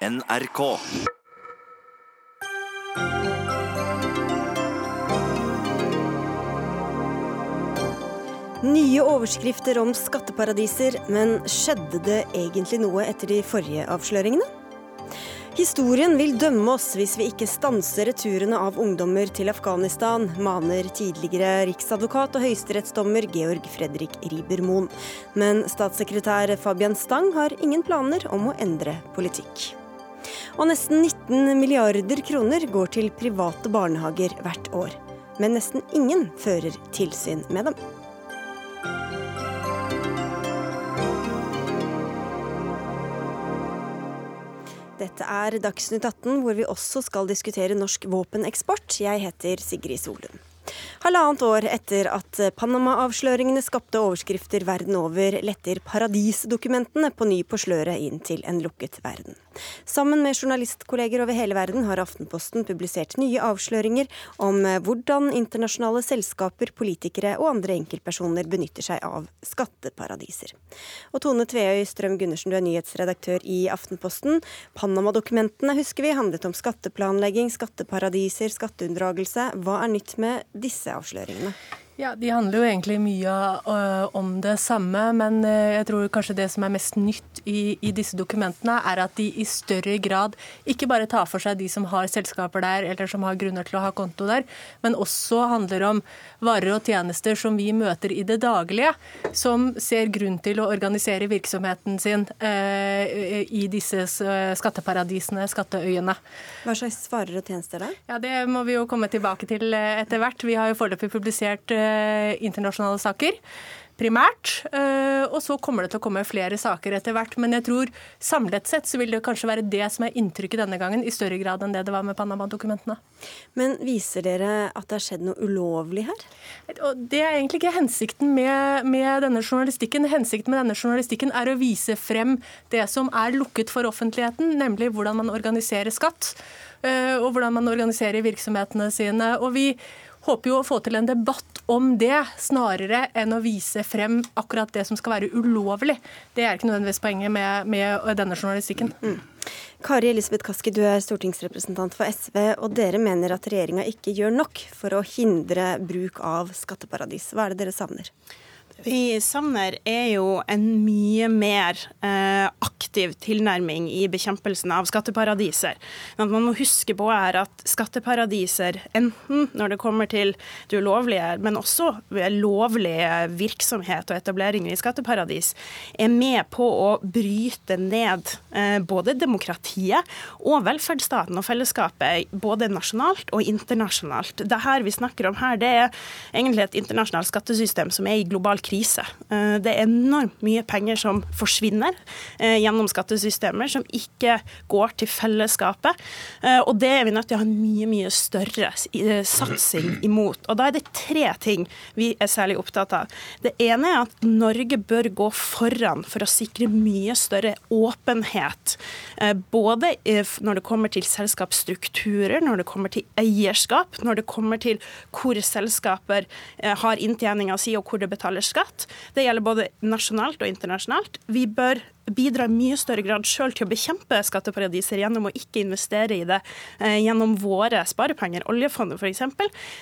NRK. Nye overskrifter om skatteparadiser, men skjedde det egentlig noe etter de forrige avsløringene? Historien vil dømme oss hvis vi ikke stanser returene av ungdommer til Afghanistan, maner tidligere riksadvokat og høyesterettsdommer Georg Fredrik Riiber-Moen. Men statssekretær Fabian Stang har ingen planer om å endre politikk. Og nesten 19 milliarder kroner går til private barnehager hvert år. Men nesten ingen fører tilsyn med dem. Dette er Dagsnytt 18, hvor vi også skal diskutere norsk våpeneksport. Jeg heter Sigrid Solund. Halvannet år etter at Panama-avsløringene skapte overskrifter verden over, letter paradisdokumentene på ny på sløret inn til en lukket verden. Sammen med journalistkolleger over hele verden har Aftenposten publisert nye avsløringer om hvordan internasjonale selskaper, politikere og andre enkeltpersoner benytter seg av skatteparadiser. Og Tone Tveøy Strøm Gundersen, du er nyhetsredaktør i Aftenposten. Panama-dokumentene husker vi handlet om skatteplanlegging, skatteparadiser, skatteunndragelse. Hva er nytt med disse avsløringene? Ja, De handler jo egentlig mye uh, om det samme, men uh, jeg tror kanskje det som er mest nytt i, i, disse dokumentene, er at de i større grad ikke bare tar for seg de som har selskaper der, eller som har grunner til å ha konto der, men også handler om varer og tjenester som vi møter i det daglige, som ser grunn til å organisere virksomheten sin uh, i disse skatteparadisene, skatteøyene. Hva slags varer og tjenester da? Ja, Det må vi jo komme tilbake til etter hvert. Vi har jo foreløpig publisert Eh, internasjonale saker primært. Eh, og så kommer det til å komme flere saker etter hvert. Men jeg tror samlet sett så vil det kanskje være det som er inntrykket denne gangen, i større grad enn det det var med Panama-dokumentene. Men viser dere at det har skjedd noe ulovlig her? Det er egentlig ikke hensikten med, med denne journalistikken. Hensikten med denne journalistikken er å vise frem det som er lukket for offentligheten, nemlig hvordan man organiserer skatt. Eh, og hvordan man organiserer virksomhetene sine. Og vi håper jo å få til en debatt om det, snarere enn å vise frem akkurat det som skal være ulovlig. Det er ikke nødvendigvis poenget med, med denne journalistikken. Mm. Kari Elisabeth Kaski, du er stortingsrepresentant for SV, og dere mener at regjeringa ikke gjør nok for å hindre bruk av skatteparadis. Hva er det dere savner? Vi savner, er jo en mye mer eh, aktiv tilnærming i bekjempelsen av skatteparadiser. Men Man må huske på er at skatteparadiser, enten når det kommer til det ulovlige, men også lovlige virksomhet og etableringer i skatteparadis, er med på å bryte ned eh, både demokratiet og velferdsstaten og fellesskapet, både nasjonalt og internasjonalt. Det her vi snakker om her, det er egentlig et internasjonalt skattesystem som er i global krise. Eh, det er enormt mye penger som forsvinner eh, gjennom skattesystemer, som ikke går til fellesskapet. Eh, og det er vi nødt til å ha en mye, mye større satsing imot. Og da er det tre ting vi er særlig opptatt av. Det ene er at Norge bør gå foran for å sikre mye større åpenhet. Både når det kommer til selskapsstrukturer, når det kommer til eierskap, når det kommer til hvor selskaper har inntjeninga si og hvor det betaler skatt. Det gjelder både nasjonalt og internasjonalt. Vi bør bidrar i mye større grad sjøl til å bekjempe skatteparadiser gjennom å ikke investere i det eh, gjennom våre sparepenger. Oljefondet f.eks.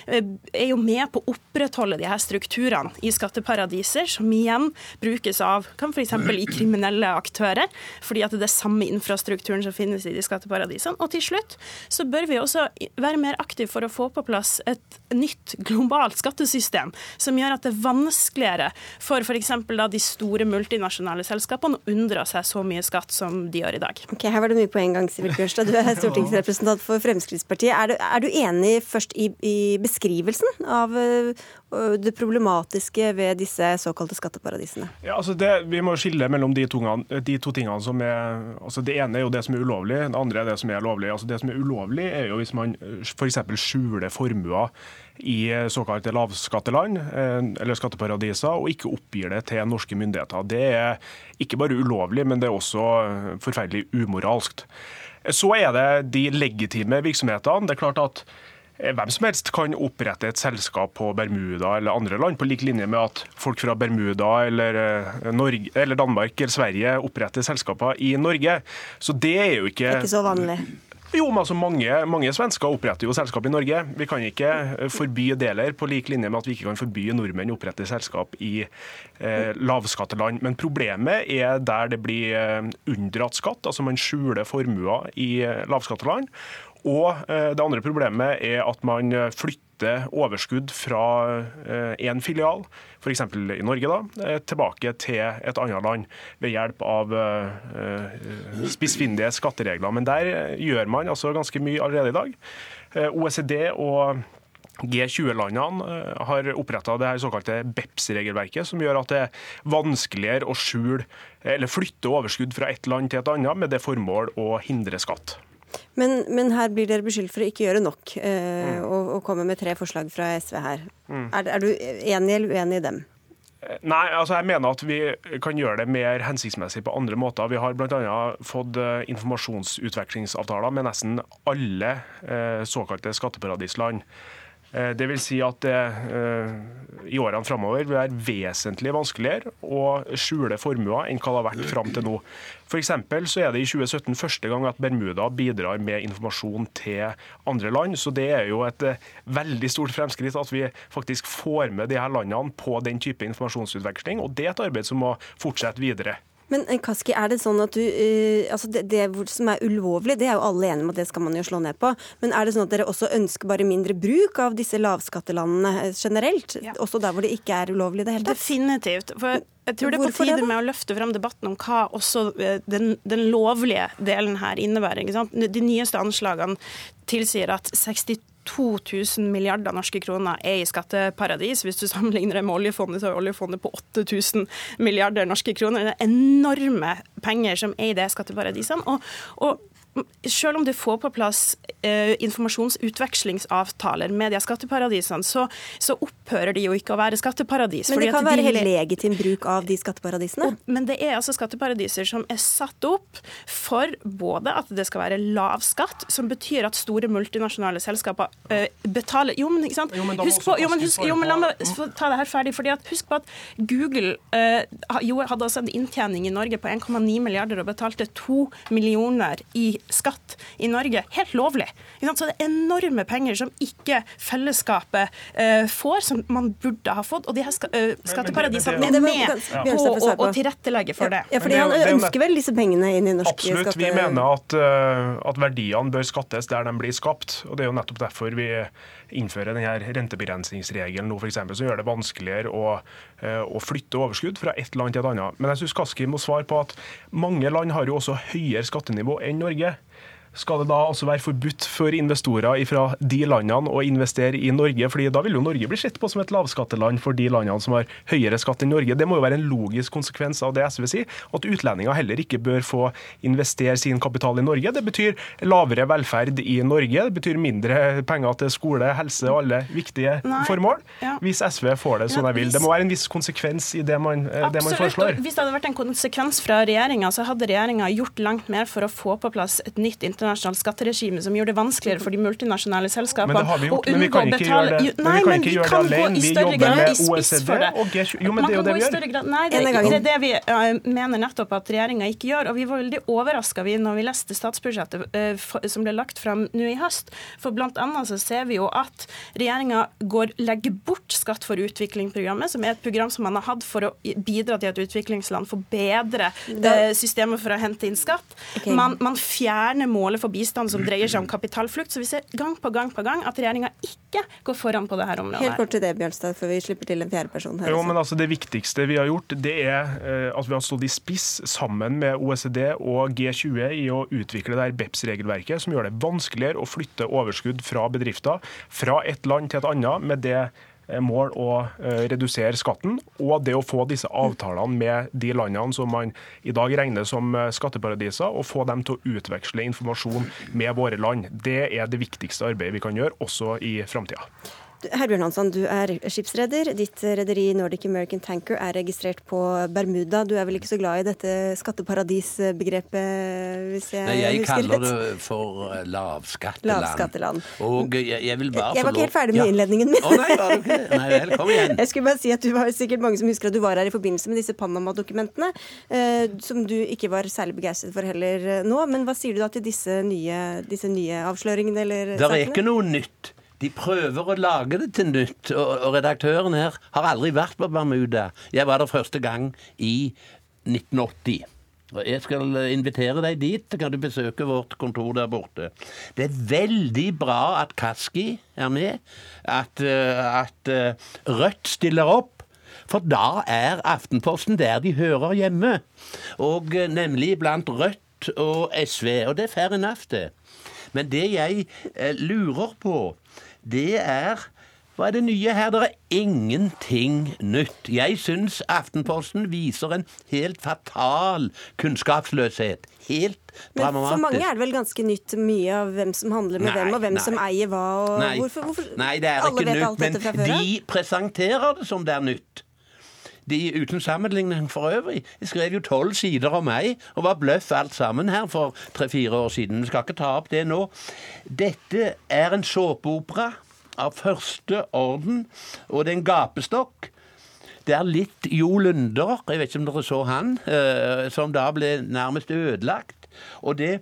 Eh, er jo med på å opprettholde de her strukturene i skatteparadiser, som igjen brukes av kan f.eks. i kriminelle aktører, fordi at det er samme infrastrukturen som finnes i de skatteparadisene. Og til slutt så bør vi også være mer aktive for å få på plass et nytt globalt skattesystem, som gjør at det er vanskeligere for f.eks. de store multinasjonale selskapene å unndra unndra seg så mye skatt som de gjør i dag. Ok, Her var det mye på en gang, Sivert Bjørstad. Du er stortingsrepresentant for Fremskrittspartiet. Er du, er du enig først i, i, beskrivelsen av det problematiske ved disse såkalte skatteparadisene? Ja, altså det, Vi må skille mellom de to, de to tingene som er altså Det ene er jo det som er ulovlig, det andre er det som er lovlig. Altså Det som er ulovlig, er jo hvis man f.eks. skjuler formuer i såkalte lavskatteland eh, eller skatteparadiser, og ikke oppgir det til norske myndigheter. Det er ikke bare ulovlig, men det er også forferdelig umoralsk. Så er det de legitime virksomhetene. Det er klart at hvem som helst kan opprette et selskap på Bermuda eller andre land, på lik linje med at folk fra Bermuda eller, Norge, eller Danmark eller Sverige oppretter selskaper i Norge. Så det er jo ikke ikke så vanlig. Jo, men altså mange, mange, svensker oppretter jo selskap i Norge. Vi kan ikke eh, forby deler, på lik linje med at vi ikke kan forby nordmenn å opprette selskap i eh, lavskatteland. Men problemet er der det blir eh, unndratt skatt, altså man skjuler formuer i eh, lavskatteland. Og det andre problemet er at man flytter overskudd fra én filial f.eks. i Norge, da, eh, tilbake til et annet land ved hjelp av eh, spissfindige skatteregler. Men der gjør man altså ganske mye allerede i dag. Eh, OECD og G20-landene har oppretta det her såkalte BEPS-regelverket, som gjør at det er vanskeligere å skjule eller flytte overskudd fra et land til et annet med det formål å hindre skatt. Men, men, her blir dere beskyldt for å ikke gjøre nok, eh, mm. og, og komme med tre forslag fra SV her. Mm. Er, er, du enig eller uenig i dem? Eh, nei, altså jeg mener at vi kan gjøre det mer hensiktsmessig på andre måter. Vi har bl.a. fått eh, informasjonsutvekslingsavtaler med nesten alle eh, såkalte skatteparadisland. Eh, det vil si at det eh, i årene framover vil være vesentlig vanskeligere å skjule formuer enn hva det har vært fram til nå. For så er det i 2017 første gang at Bermuda bidrar med informasjon til andre land. Så det er jo et eh, veldig stort fremskritt at vi faktisk får med de her landene på den type informasjonsutveksling. Og det er et arbeid som må fortsette videre. Men eh, Kaski, er det sånn at du, uh, altså det, det, som er ulovlig, det er jo alle enige om at det skal man jo slå ned på. Men er det sånn at dere også ønsker bare mindre bruk av disse lavskattelandene eh, generelt? Ja. Også der hvor det ikke er ulovlig i det hele tatt? Definitivt. For jeg tror det er på tide med å løfte fram debatten om hva også den, den lovlige delen her innebærer. De nyeste anslagene tilsier at 62 2000 milliarder norske kroner er i skatteparadis. Hvis du sammenligner det med oljefondet, så er oljefondet på 8000 milliarder norske kroner. Det er enorme penger som er i de skatteparadisene. Og, og selv om du får på plass eh, informasjonsutvekslingsavtaler med de skatteparadisene, så, så, opphører de jo ikke å være skatteparadis. Men det kan være de, helt legitim bruk av de skatteparadisene? Og, men det er altså skatteparadiser som er satt opp for både at det skal være lav skatt, som betyr at store multinasjonale selskaper eh, betaler Jo, men ikke sant? Jo, men husk på, jo, men husk, jo, men la meg ta det her ferdig. fordi at Husk på at Google eh, hadde altså en inntjening i Norge på 1,9 milliarder og betalte 2 millioner i skatt i Norge. Helt lovlig. Så det er enorme penger som ikke fellesskapet uh, får, som man burde ha fått. Og de her ska, uh, skatteparadisene er med på å, tilrettelegge for det. Ja, fordi Han ønsker vel disse pengene inn i norsk Absolutt. Vi mener at, uh, at verdiene bør skattes der de blir skapt. og Det er jo nettopp derfor vi innfører denne rentebegrensningsregelen nå, for eksempel, som gjør det vanskeligere å, å flytte overskudd fra ett land til et annet. Men jeg syns Kaski må svare på at mange land har jo også høyere skattenivå enn Norge. Skal det da altså være forbudt for investorer fra de landene å investere i Norge? fordi da vil jo Norge bli sett på som et lavskatteland for de landene som har høyere skatt enn Norge. Det må jo være en logisk konsekvens av det SV sier, at utlendinger heller ikke bør få investere sin kapital i Norge. Det betyr lavere velferd i Norge, det betyr mindre penger til skole, helse og alle viktige Nei. formål. Ja. Hvis SV får det som de vil. Det må være en viss konsekvens i det man, eh, det man foreslår. Hvis det hadde vært en konsekvens fra regjeringa, så hadde regjeringa gjort langt mer for å få på plass et nytt internasjonalt internasjonalt skatteregime som gjør det vanskeligere for de multinasjonale selskapene å unngå å betale Nei, men vi kan gå i større grad i spiss for det. Jo, men det er jo det vi gjør. Nei, det er det vi mener nettopp at regjeringa ikke gjør. Og vi var veldig overraska når vi leste statsbudsjettet eh, som ble lagt fram nå i høst. For blant annet så ser vi jo at regjeringa legger bort Skatt for utvikling-programmet, som er et program som man har hatt for å bidra til at utviklingsland får bedre eh, systemer for å hente inn skatt. Man, man fjerner målet målet for bistand som dreier seg om kapitalflukt. Så vi ser gang på gang på gang at regjeringa ikke går foran på dette området. Helt kort til det, Bjørnstad, før vi slipper til en fjerde person her. Jo, men altså Det viktigste vi har gjort, det er eh, at vi har stått i spiss sammen med OECD og G20 i å utvikle det her BEPS-regelverket, som gjør det vanskeligere å flytte overskudd fra bedrifter fra et land til et annet med det mål å eh, redusere skatten, og det å få disse avtalene med de landene som man i dag regner som eh, skatteparadiser, og få dem til å utveksle informasjon med våre land. Det er det viktigste arbeidet vi kan gjøre, også i framtida. Herbjørn Hansson, du er skipsreder. Ditt rederi Nordic American Tanker er registrert på Bermuda. Du er vel ikke så glad i dette skatteparadisbegrepet, hvis jeg, Nei, jeg husker kaller det for eh, lavskatteland. Lavskatteland. Og jeg, jeg vil bare Jeg var ikke helt ferdig med Ja. innledningen min. Å nei, var du ikke? Nei vel, kom igjen. Jeg skulle bare si at du var sikkert mange som husker at du var her i forbindelse med disse Panama-dokumentene, eh, som du ikke var særlig begeistret for heller eh, nå. Men hva sier du da til disse nye, disse nye avsløringene eller Det er ikke noe nytt. De prøver å lage det til nytt, og, og redaktøren her har aldri vært på Bermuda. Jeg var der første gang i 1980. Og Jeg skal invitere deg dit, så kan du besøke vårt kontor der borte. Det er veldig bra at Kaski er med, at, eh, at eh, Rødt stiller opp. For da er Aftenposten der de hører hjemme. Og eh, nemlig blant Rødt og SV. Og det er fair enough, det. Men det jeg eh, lurer på, det er hva er det nye her? Det er ingenting nytt. Jeg syns Aftenposten viser en helt fatal kunnskapsløshet. Helt Men for mange er det vel ganske nytt mye av hvem som handler med Nei, hvem, og hvem nei. som eier hva. Og Nei. Hvorfor, hvorfor? Nei, det er Alle ikke nytt, alt men de presenterer det som det er nytt. De, uten sammenligning for øvrig. De skrev jo tolv sider om meg, og var bløff alt sammen her for tre-fire år siden. Vi skal ikke ta opp det nå. Dette er en såpeopera av første orden, og det er en gapestokk. Det er litt Jo Lunder, jeg vet ikke om dere så han, eh, som da ble nærmest ødelagt. Og det,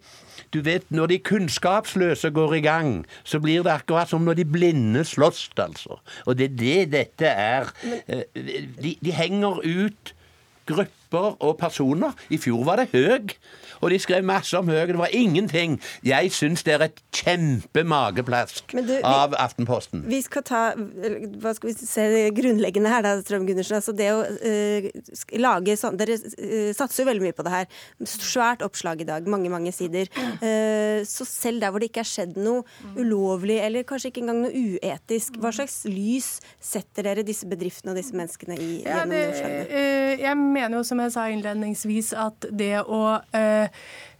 du vet, når de kunnskapsløse går i gang, så blir det akkurat som når de blinde slåss, altså. Og det er det dette er. Eh, De, de henger ut grupper og personer. I fjor var det Høg, og de skrev masse om Høg. Det var ingenting. Jeg syns det er et kjempemageplask du, vi- av Aftenposten. Vi skal ta hva skal vi se grunnleggende her, da, Strøm Gundersen. Altså det å uh, lage sånn Dere eh, satser jo veldig mye på det her. Svært oppslag i dag, mange, mange sider. Uh, så selv der hvor det ikke er skjedd noe ulovlig, eller kanskje ikke engang noe uetisk, hva slags lys setter dere disse bedriftene og disse menneskene i Ja, gjennom det, de oppslagene? eh, jeg mener jo, som jeg sa innledningsvis, at det å eh,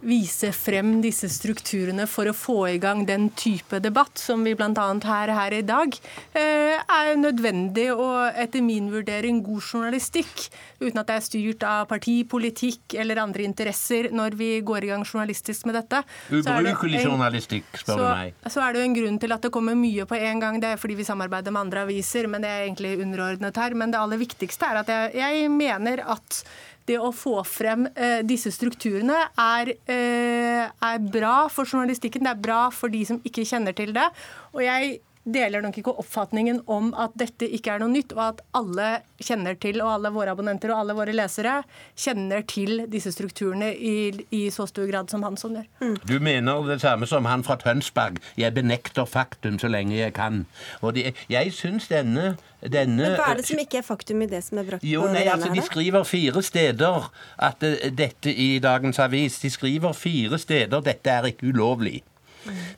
vise frem disse strukturene for å få i gang den type debatt som vi bl.a. har her i dag, eh, er nødvendig og etter min vurdering god journalistikk. Uten at det er styrt av partipolitikk eller andre interesser når vi går i gang journalistisk med dette. Så det Ubrukelig journalistikk, spør du så, meg. så er det jo en grunn til at det kommer mye på en gang. Det er fordi vi samarbeider med andre aviser, men det er egentlig underordnet her. Men det aller viktigste er at jeg, jeg mener at det å få frem eh, disse strukturene er, eh, er bra for journalistikken. Det er bra for de som ikke kjenner til det. Og jeg deler nok ikke oppfatningen om at dette ikke er noe nytt, og at alle kjenner til, og alle våre abonnenter og alle våre lesere kjenner til disse strukturene i, i så stor grad som Hansson gjør. Du mener det samme som han fra Tønsberg. Jeg benekter faktum så lenge jeg kan. Og det, jeg syns denne, denne Men hva er det som ikke er faktum i det som er brakt Jo, på nei, altså her, De skriver fire steder at eh, dette i dagens avis De skriver fire steder dette er ikke ulovlig.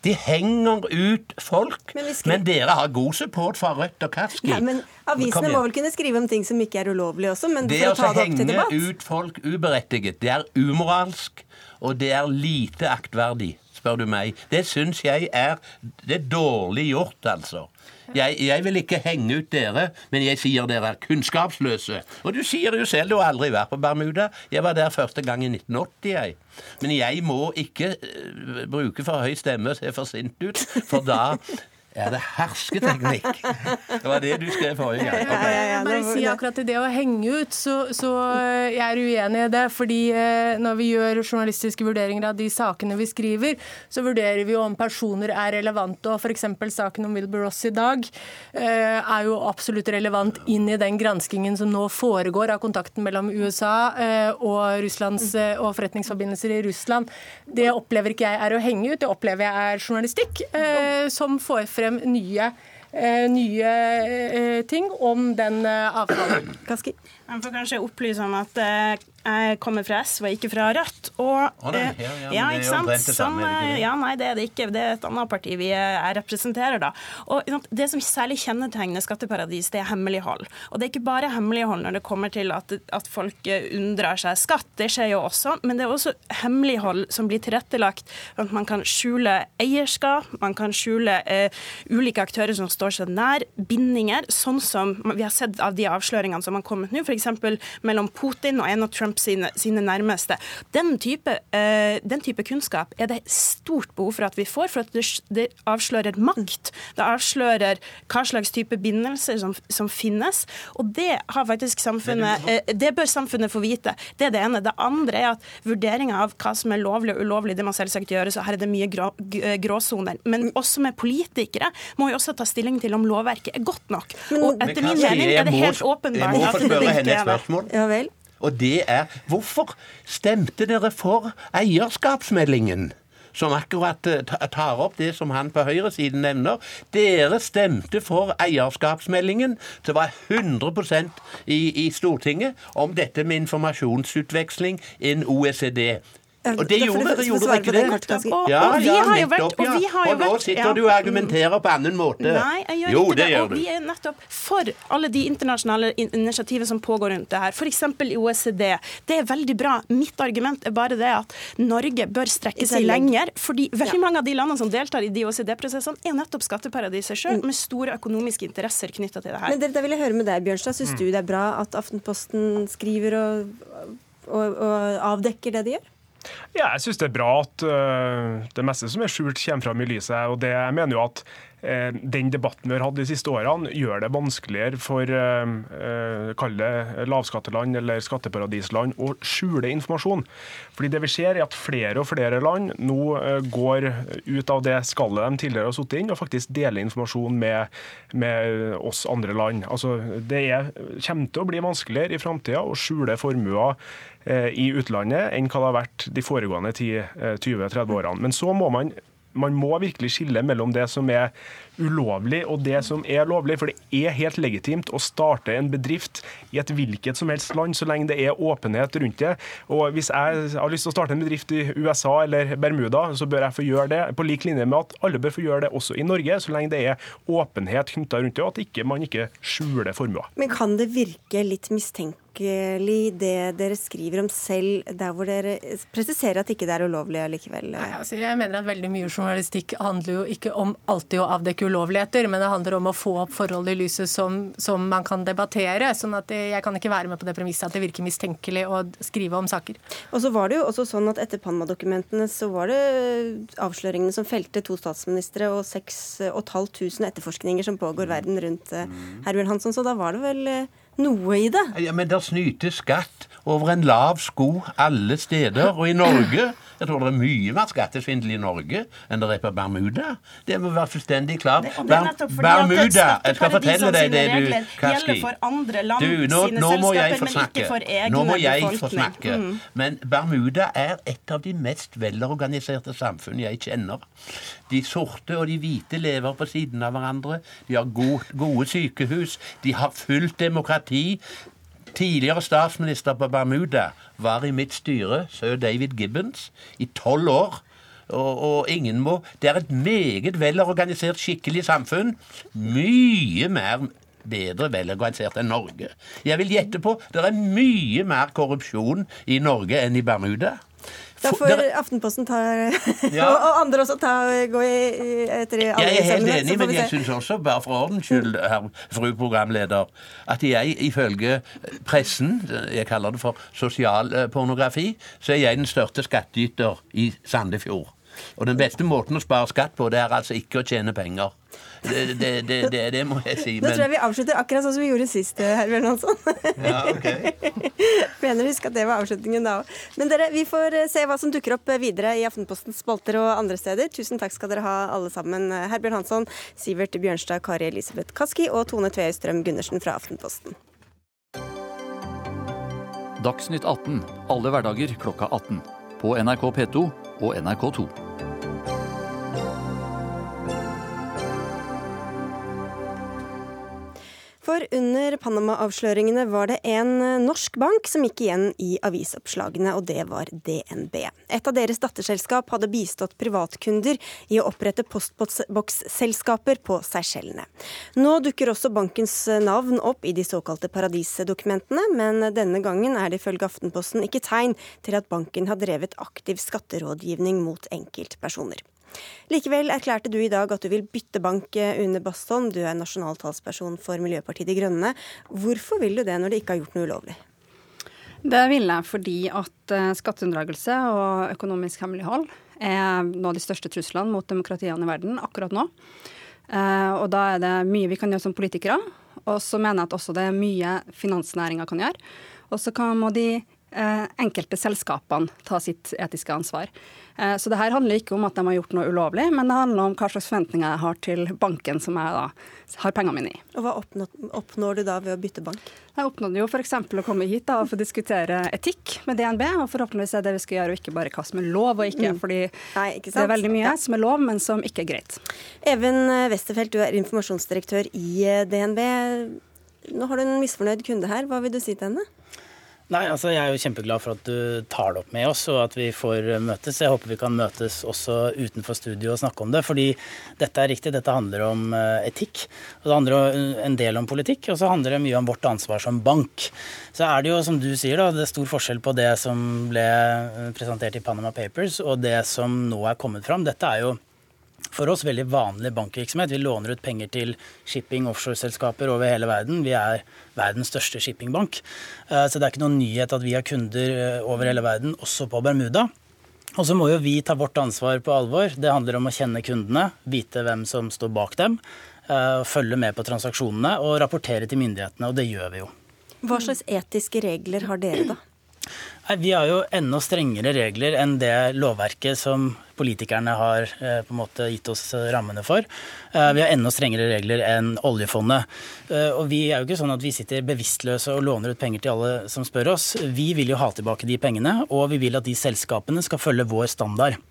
De henger ut folk. Men Men, dere har god support fra Rødt og Kaski. Ja, men Avisene må vel kunne skrive om ting som ikke er ulovlig også, men Det for å å ta det opp til henge ut folk uberettiget, det er umoralsk, og det er lite aktverdig, spør du meg. Det syns jeg er Det er dårlig gjort, altså. Jeg, jeg vil ikke henge ut dere, men jeg sier dere er kunnskapsløse. Og du sier jo selv du har aldri vært på Bermuda. Jeg var der første gang i 1980, jeg. Men jeg må ikke eh, bruke for høy stemme og se for sint ut, for da er det hersketeknikk. Det var det du skrev forrige gang. Ja, ja, ja, Jeg bare si akkurat til det å henge ut, så, så jeg er uenig i det. Fordi eh, når vi gjør journalistiske vurderinger av de sakene vi skriver, så vurderer vi jo om personer er relevante. Og f.eks. saken om Wilbur Ross i dag eh, er jo absolutt relevant inn i den granskingen som nå foregår av kontakten mellom USA eh, og Russlands og forretningsforbindelser i Russland. Det opplever ikke jeg er å henge ut, det opplever jeg er journalistikk eh, som får frem nye eh, nye eh, ting om den eh, avtalen. Kaski? Jeg får kanskje opplyse om at eh, Jeg kommer fra SV, ikke fra Rødt. Og, nei, eh, ja, ja, ja, ikke sant? er det ja, nei, det er det ikke. Det er et annet parti vi jeg representerer, da. Og Det som særlig kjennetegner skatteparadis, det er hemmelighold. Og det er ikke bare hemmelighold når det kommer til at, at folk eh, unndrar seg skatt, det skjer jo også, men det er også hemmelighold som blir tilrettelagt at man kan skjule eierskap, man kan skjule eh, ulike aktører som står seg nær, bindinger, sånn som vi har sett av de avsløringene som har kommet nå, f.eks. mellom Putin og en av Trumps sine, sine nærmeste. Den type, eh, den type kunnskap er det stort behov for at vi får, for at det, det avslører makt. Det avslører hva slags type bindelser som, som finnes. Og det har faktisk samfunnet eh, Det bør samfunnet få vite. Det er det ene. Det andre er at vurderinga av hva som er lovlig og ulovlig, det må selvsagt gjøres, og her er det mye grå, eh, gråsoner. Men også med politikere må vi også ta stilling til om lovverket er godt nok. Og etter min mening er det helt åpenbart at det ikke et spørsmål. Ja vel. Og det er hvorfor stemte dere for eierskapsmeldingen? Som akkurat eh, tar opp det som han på høyresiden nevner. Dere stemte for eierskapsmeldingen. Det var 100% i, i Stortinget om dette med informasjonsutveksling innen OECD. Og det gjorde dere, gjorde dere ikke det det? Og- Ja, og vi ja, har jo vært- og vi har jo nå sitter ja. du og argumenterer på annen måte. Nei, jeg gjør jo, ikke det. det og du. vi er nettopp for alle de internasjonale initiativene som pågår rundt det her. F.eks. i OECD. Det er veldig bra. Mitt argument er bare det at Norge bør strekke seg lenger. Fordi veldig mange av de landene som deltar i de OECD-prosessene, er nettopp skatteparadiser sjøl, Mm. med store økonomiske interesser knytta til det her. Men det, det vil jeg høre med deg, Bjørnstad. Mm. Syns du det er bra at Aftenposten skriver og, og, og avdekker det de gjør? Ja, jeg syns det er bra at uh, det meste som er skjult, kommer fram i lyset. og det, mener jo at den debatten vi har hatt de siste årene, gjør det vanskeligere for øh, øh, kall det lavskatteland eller skatteparadisland å skjule informasjon. Fordi det vi ser er at flere og flere land nå går ut av det skallet de tidligere har sittet inn, og faktisk deler informasjon med, med oss andre land. Altså, det er, kommer til å bli vanskeligere i framtida å skjule formuer eh, i utlandet enn hva det har vært de foregående 10-20-30 årene. Men så må man man må virkelig skille mellom det som er ulovlig og det som er lovlig. For det er helt legitimt å starte en bedrift i et hvilket som helst land, så lenge det er åpenhet rundt det. Og hvis jeg har lyst til å starte en bedrift i USA eller Bermuda, så bør jeg få gjøre det. På lik linje med at alle bør få gjøre det også i Norge, så lenge det er åpenhet knytta rundt det, og at man ikke skjuler formuer. Men kan det virke litt mistenkelig det dere skriver om selv, der hvor dere presiserer at ikke det er ulovlig allikevel? Nei, altså jeg mener at veldig mye journalistikk handler jo ikke om alltid å avdekke ulovligheter, men det handler om å få opp forhold i lyset som, som man kan debattere. sånn at jeg kan ikke være med på det premisset at det virker mistenkelig å skrive om saker. Og så var det jo også sånn at etter Panama-dokumentene så var det avsløringene som felte to statsministre og 6500 etterforskninger som pågår verden rundt eh, Herbjørn Hansson, så da var det vel eh, noe i det? Ja, Men der snytes skatt over en lav sko alle steder. Og i Norge Jeg tror det er mye mer skattesvindel i Norge enn det er på Bermuda. Det må være fullstendig klart. Er Bermuda Jeg skal fortelle deg det, du, Kaski. Du, nå, nå må jeg få snakke. Nå må jeg få snakke. Men Bermuda er et av de mest velorganiserte samfunn jeg kjenner. De sorte og de hvite lever på siden av hverandre. De har god, gode sykehus. De har fullt demokrati. Tidligere statsminister på Bermuda var i mitt styre, sir David Gibbons, i tolv år. Og, og ingen må Det er et meget velorganisert, skikkelig samfunn. Mye mer bedre velorganisert enn Norge. Jeg vil gjette på det er mye mer korrupsjon i Norge enn i Bermuda. Da får der- Aftenposten ta Ja. og, og andre også ta, gå i, i, etter i alle Jeg er helt enig, men jeg syns også, bare for ordens skyld, herr, fru programleder, at jeg ifølge pressen, jeg kaller det for sosialpornografi, så er jeg den største skattyter i Sandefjord. Og den beste måten å spare skatt på, det er altså ikke å tjene penger. Det, det, det, det, det må jeg si. da tror jeg vi avslutter akkurat sånn som vi gjorde sist, eh, Herbjørn Hansson. ja, okay. Mener husk huske at det var avslutningen da òg. Men dere, vi får eh, se hva som dukker opp eh, videre i Aftenpostens spalter og andre steder. Tusen takk skal dere ha alle sammen. Herbjørn Hansson, Sivert Bjørnstad, Kari Elisabeth Kaski og Tone Tveøy Strøm Gundersen fra Aftenposten. Dagsnytt 18 alle hverdager klokka 18. På NRK P2 og NRK2. For under Panama-avsløringene var det en eh, norsk bank som gikk igjen i avisoppslagene, og det var DNB. Et av deres datterselskap hadde bistått privatkunder i å opprette postboksselskaper på Seychellene. Nå dukker også bankens navn opp i de såkalte paradisdokumentene, men denne gangen er det ifølge Aftenposten ikke tegn til at banken har drevet aktiv skatterådgivning mot enkeltpersoner. Likevel erklærte du i dag at du vil bytte bank, eh, Une Bastholm. Du er nasjonal talsperson for Miljøpartiet De Grønne. Hvorfor vil du det når de ikke har gjort noe ulovlig? Det vil jeg fordi at eh, skatteunndragelse og økonomisk hemmelighold er noen av de største truslene mot demokratiene i verden akkurat nå. Eh, og da er det mye vi kan gjøre som politikere. Og så mener jeg at også det er mye finansnæringa kan gjøre. Og så må de enkelte selskapene ta sitt etiske ansvar. Eh, så det her handler ikke om at de har gjort noe ulovlig, men det handler om hva slags forventninger jeg har til banken som jeg da har pengene mine i. Og Hva oppnår, du da ved å bytte bank? Jeg oppnådde jo f.eks. å komme hit da, og få diskutere etikk med DNB, og forhåpentligvis er det vi skal gjøre, og ikke bare hva som er lov og ikke. Mm. fordi Nei, ikke det er veldig mye som er lov, men som ikke er greit. Even Westerfelt, du er informasjonsdirektør i eh, DNB. Nå har du en misfornøyd kunde her. Hva vil du si til henne? Nei, altså Jeg er jo kjempeglad for at du tar det opp med oss, og at vi får møtes. Jeg håper vi kan møtes også utenfor studio og snakke om det. Fordi dette er riktig, dette handler om eh, etikk. og Det handler en del om politikk, og så handler det mye om vårt ansvar som bank. Så er det jo, som du sier, da, det er stor forskjell på det som ble presentert i Panama Papers, og det som nå er kommet fram. Dette er jo for oss veldig vanlig bankvirksomhet. Vi låner ut penger til shipping offshore-selskaper over hele verden. Vi er verdens største shippingbank. Eh, så det er ikke noen nyhet at vi har kunder eh, over hele verden, også på Bermuda. Og så må jo vi ta vårt ansvar på alvor. Det handler om å kjenne kundene, vite hvem som står bak dem, eh, følge med på transaksjonene og rapportere til myndighetene, og det gjør vi jo. Hva slags etiske regler har dere, da? Nei, Vi har jo enda strengere regler enn det lovverket som politikerne har eh, på en måte gitt oss rammene for. Eh, vi har enda strengere regler enn oljefondet. Eh, og vi er jo ikke sånn at vi sitter bevisstløse og låner ut penger til alle som spør oss. Vi vil jo ha tilbake de pengene, og vi vil at de selskapene skal følge vår standard.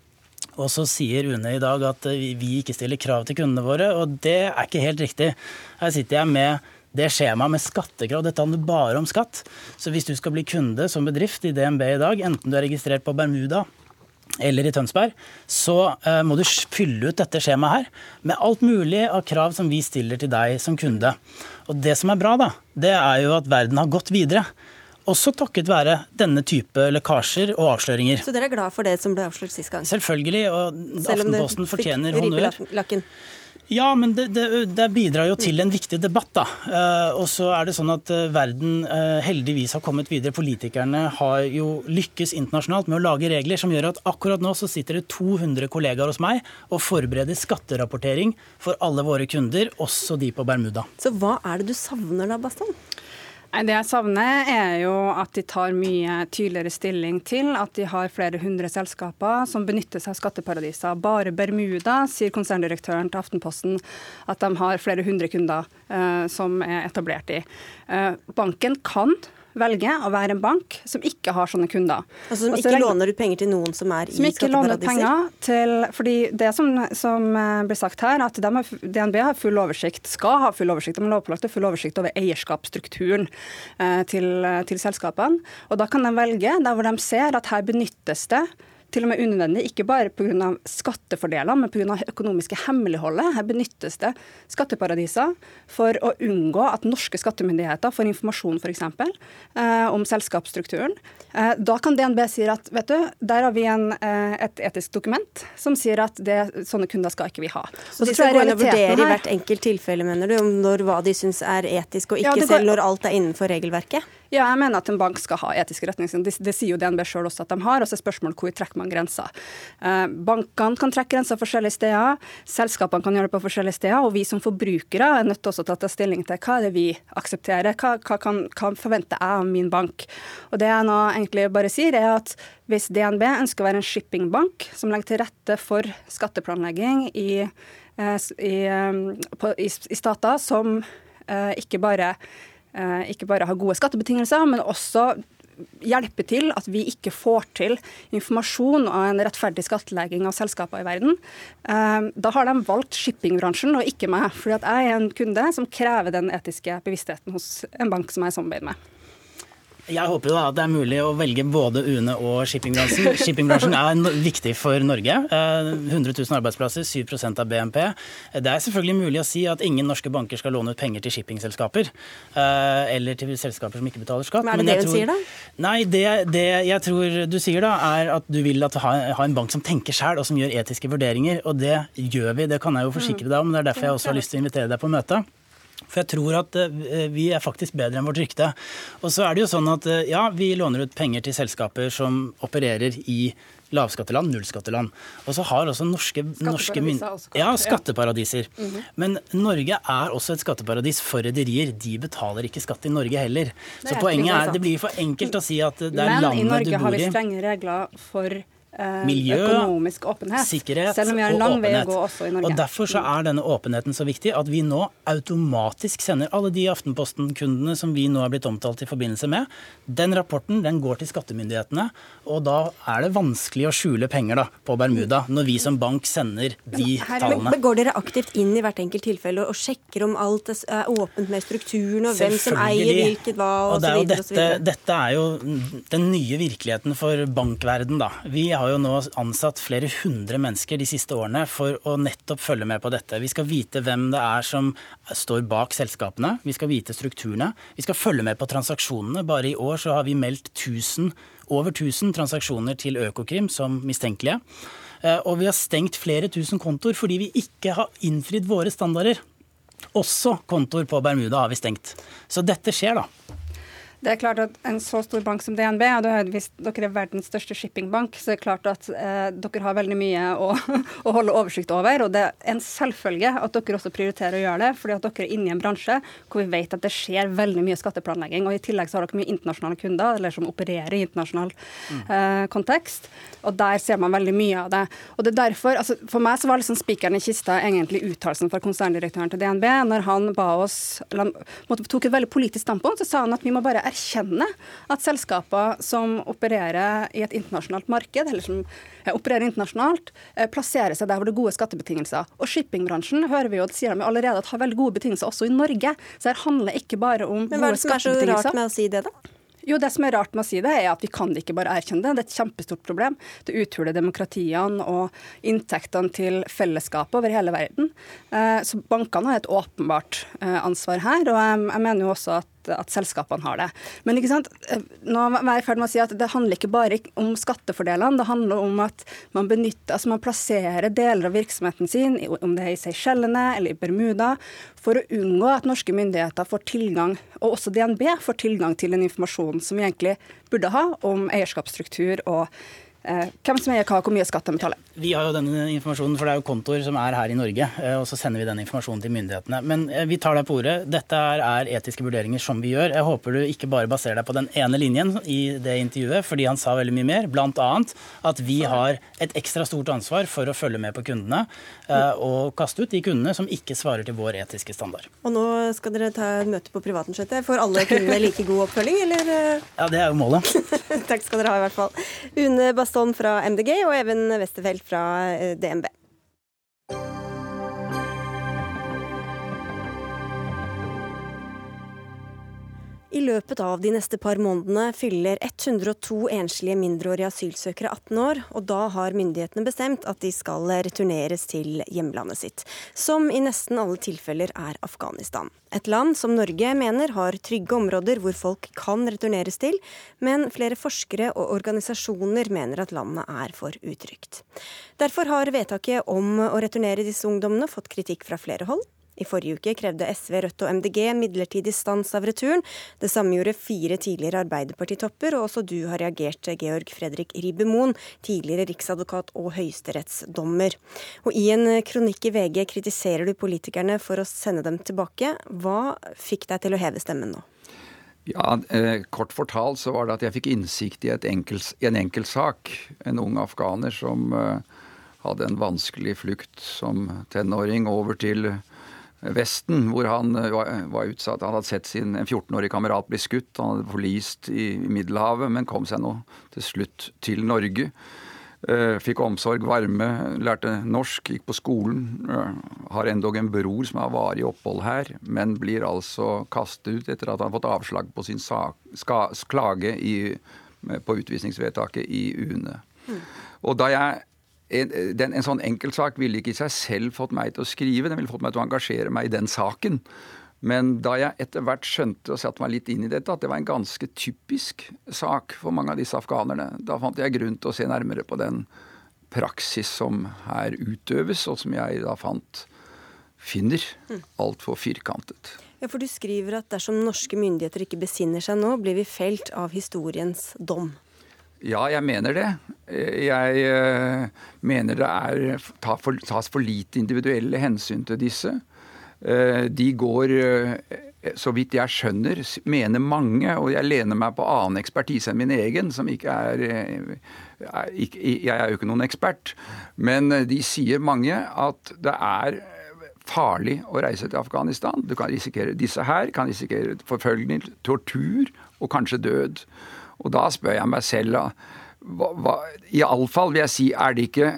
Og så sier UNE i dag at vi ikke stiller krav til kundene våre, og det er ikke helt riktig. Her sitter jeg med det skjemaet med skattekrav. Dette handler bare om skatt. Så hvis du skal bli kunde som bedrift i DNB i dag, enten du er registrert på Bermuda eller i Tønsberg, så uh, må du fylle ut dette skjemaet her med alt mulig av krav som vi stiller til deg som kunde. Og det som er bra, da, det er jo at verden har gått videre. Også takket være denne type lekkasjer og avsløringer. Så dere er glad for det som ble avslørt sist gang? Selvfølgelig, og Aftenposten fortjener honnør. Ja, men det, det, det, bidrar jo til en viktig debatt. da. Uh, og så er det sånn at uh, verden uh, heldigvis har kommet videre. Politikerne har jo lykkes internasjonalt med å lage regler som gjør at akkurat nå så sitter det 200 kollegaer hos meg og forbereder skatterapportering for alle våre kunder, også de på Bermuda. Så hva er det du savner da, Bastan? Det jeg savner, er jo at de tar mye tydeligere stilling til at de har flere hundre selskaper som benytter seg av skatteparadiser. Bare Bermuda, sier konserndirektøren til Aftenposten, at de har flere hundre kunder uh, som er etablert i. Uh, banken kan velger å være en bank som ikke har sånne kunder. Altså Som ikke låner ut penger til noen som er i som i skatteparadiser? Til, fordi det som, som eh, blir sagt her, at har, DNB har full oversikt, skal ha full oversikt, de har lovpålagt full oversikt over eierskapsstrukturen eh, til, til selskapene. Og da kan de velge der hvor de ser at her benyttes det til og med unødvendig, ikke bare pga. skattefordeler, men pga. økonomiske hemmeligholdet. Her benyttes det skatteparadiser for å unngå at norske skattemyndigheter får informasjon f.eks. Eh, om selskapsstrukturen. Eh, da kan DNB si at vet du, der har vi en, eh, et etisk dokument som sier at det, sånne kunder skal ikke vi ha. Så de skal gå inn og vurdere i hvert enkelt tilfelle, mener du, om når hva de syns er etisk og ikke, ja, selv når alt er innenfor regelverket? Ja, jeg mener at en bank skal ha etiske retningslinjer. Det, det, sier jo DNB sjøl også at de har. Og så er spørsmålet hvor trekker man grensa. Eh, bankene kan trekke grenser forskjellige steder, selskapene kan gjøre det på forskjellige steder, og vi som forbrukere er nødt til å ta stilling til hva er det vi aksepterer, hva, hva, kan, hva forventer jeg av min bank. Og det jeg nå egentlig bare sier, er at hvis DNB ønsker å være en shippingbank som legger til rette for skatteplanlegging i, eh, i, eh, på, i, i stater som eh, ikke bare ikke bare har gode skattebetingelser, men også hjelpe til at vi ikke får til informasjon og en rettferdig skattlegging av selskaper i verden. Eh, da har de valgt shippingbransjen og ikke meg, fordi jeg er en kunde som krever den etiske bevisstheten hos en bank som jeg samarbeider med. Jeg håper jo da at det er mulig å velge både UNE og shippingbransjen. Shippingbransjen er viktig for Norge. 100 eh, 000 arbeidsplasser, 7 av BNP. Det er selvfølgelig mulig å si at ingen norske banker skal låne ut penger til shippingselskaper. Eh, eller til selskaper som ikke betaler skatt. Men er det det hun tror, sier, da? Nei, det, det, jeg tror du sier da, er at du vil at ha, ha en bank som tenker sjøl, og som gjør etiske vurderinger. Og det gjør vi, det kan jeg jo forsikre deg om. Det er derfor jeg også har lyst til å invitere deg på møte. For jeg tror at eh, vi er faktisk bedre enn vårt rykte. Og så er det jo sånn at eh, ja, vi låner ut penger til selskaper som opererer i lavskatteland, nullskatteland. Og så har også norske, norske ja, skatteparadiser. Ja. Mm -hmm. Men Norge er også et skatteparadis for rederier. De betaler ikke skatt i Norge heller. Så poenget er, det blir for enkelt å si at det er landet du bor i. Men i Norge har vi strenge regler for Miljø, økonomisk åpenhet. Sikkerhet Selv om vi har en lang vei å gå også i Norge. Og Derfor så er denne åpenheten så viktig at vi nå automatisk sender alle de Aftenposten-kundene som vi nå er blitt omtalt i forbindelse med, den rapporten den går til skattemyndighetene. Og da er det vanskelig å skjule penger da, på Bermuda, når vi som bank sender de tallene. Men Går dere aktivt inn i hvert enkelt tilfelle og sjekker om alt er åpent med strukturen, og hvem som eier hvilket hva, og, og så dette? Dette er jo den nye virkeligheten for bankverden, da. Vi har har jo nå ansatt flere hundre mennesker de siste årene for å nettopp følge med på dette. Vi skal vite hvem det er som står bak selskapene. Vi skal vite strukturene. Vi skal følge med på transaksjonene. Bare i år så har vi meldt 1000, over 1000 transaksjoner til Økokrim som mistenkelige. Eh, og vi har stengt flere tusen kontoer fordi vi ikke har innfridd våre standarder. Også kontoer på Bermuda har vi stengt. Så dette skjer, da. Det er klart at En så stor bank som DNB, og hvis dere er verdens største shippingbank, så er det klart at eh, dere har veldig mye å, å, holde oversikt over. og Det er en selvfølge at dere også prioriterer å gjøre det, fordi at dere er inne i en bransje hvor vi vet at det skjer veldig mye skatteplanlegging. og I tillegg så har dere mye internasjonale kunder eller som opererer i internasjonal mm. eh, kontekst. og Der ser man veldig mye av det. og det er derfor, altså For meg så var liksom spikeren i kista egentlig uttalelsen fra konserndirektøren til DNB. Når han ba oss, eller, tok et veldig politisk standpunkt, så sa han at vi må bare erkjenne erkjenne at selskaper som opererer i et internasjonalt marked, eller som opererer internasjonalt, eh, plasserer seg der hvor det er gode skattebetingelser. Og shippingbransjen hører vi jo, sier de allerede at har veldig gode betingelser også i Norge. Så her handler ikke bare om Men hva er det som er så rart med å si det, da? Jo, Det som er rart med å si det, er at vi kan ikke bare erkjenne det. Det er et kjempestort problem. Det uthuler demokratiene og inntektene til fellesskapet over hele verden. Eh, så bankene har et åpenbart eh, ansvar her. Og jeg mener jo også at at, selskapene har det. Men ikke sant? Eh, nå er jeg i ferd med å si at det handler ikke bare om skattefordelene. Det handler om at man benytter, altså man plasserer deler av virksomheten sin, om det er i Seychellene eller i Bermuda, for å unngå at norske myndigheter får tilgang, og også DNB får tilgang til en informasjon som vi egentlig burde ha om eierskapsstruktur og hvem som eier hva, hvor mye skatt de betaler. Vi har jo denne informasjonen, for det er jo kontoer som er her i Norge. Eh, og så sender vi den informasjonen til myndighetene. Men eh, vi tar deg på ordet. Dette er etiske vurderinger som vi gjør. Jeg håper du ikke bare baserer deg på den ene linjen i det intervjuet, fordi han sa veldig mye mer. Blant annet at vi har et ekstra stort ansvar for å følge med på kundene og kaste ut de kundene som ikke svarer til vår etiske standard. Og nå skal dere ta et møte på privatbudsjettet. Får alle kundene like god oppfølging, eller? Ja, det er jo målet. Takk skal dere ha, i hvert fall. Une Bast Bastholm fra MDG og Even Westerfeld fra eh, DNB. I løpet av de neste par månedene fyller 102 enslige mindreårige asylsøkere 18 år, og da har myndighetene bestemt at de skal returneres til hjemlandet sitt, som i nesten alle tilfeller er Afghanistan. Et land som Norge mener har trygge områder hvor folk kan returneres til, men flere forskere og organisasjoner mener at landet er for utrygt. Derfor har vedtaket om å returnere disse ungdommene fått kritikk fra flere hold. I forrige uke krevde SV, Rødt og MDG midlertidig stans av returen. Det samme gjorde fire tidligere Arbeiderpartitopper, og også du har reagert, Georg Fredrik Ribbemoen, tidligere riksadvokat og høyesterettsdommer. Og I en kronikk i VG kritiserer du politikerne for å sende dem tilbake. Hva fikk deg til å heve stemmen nå? Ja, eh, Kort fortalt så var det at jeg fikk innsikt i, enkel, i en enkeltsak. En ung afghaner som eh, hadde en vanskelig flukt som tenåring over til Vesten, hvor han eh, var, var utsatt. Han hadde sett sin 14-årige kamerat bli skutt. Han hadde forlist i, Middelhavet, men kom seg nå til slutt til Norge. Uh, fikk omsorg, varme, lærte norsk, gikk på skolen. Har endog en bror som har varig opphold her, men blir altså kastet ut etter at han har fått avslag på sin sak, ska, klage i, på utvisningsvedtaket i UNE. Mm. Og da jeg en, den, en sånn enkeltsak ville ikke i seg selv fått meg til å skrive, den ville fått meg til å engasjere meg i den saken. Men da jeg etter hvert skjønte og satte meg litt inn i dette, at det var en ganske typisk sak for mange av disse afghanerne, da fant jeg grunn til å se nærmere på den praksis som her utøves, og som jeg da fant finner altfor firkantet. Ja, for Du skriver at dersom norske myndigheter ikke besinner seg nå, blir vi felt av historiens dom. Ja, jeg mener det. Jeg uh, mener det er, tas for lite individuelle hensyn til disse. Uh, de går, uh, så vidt jeg skjønner, mener mange, og jeg lener meg på annen ekspertise enn min egen, som ikke er, Jeg er jo ikke noen ekspert, men de sier mange at det er farlig å reise til Afghanistan. Du kan risikere Disse her kan risikere forfølgelse, tortur og kanskje død. Og da spør jeg meg selv hva, hva, Iallfall vil jeg si, er det ikke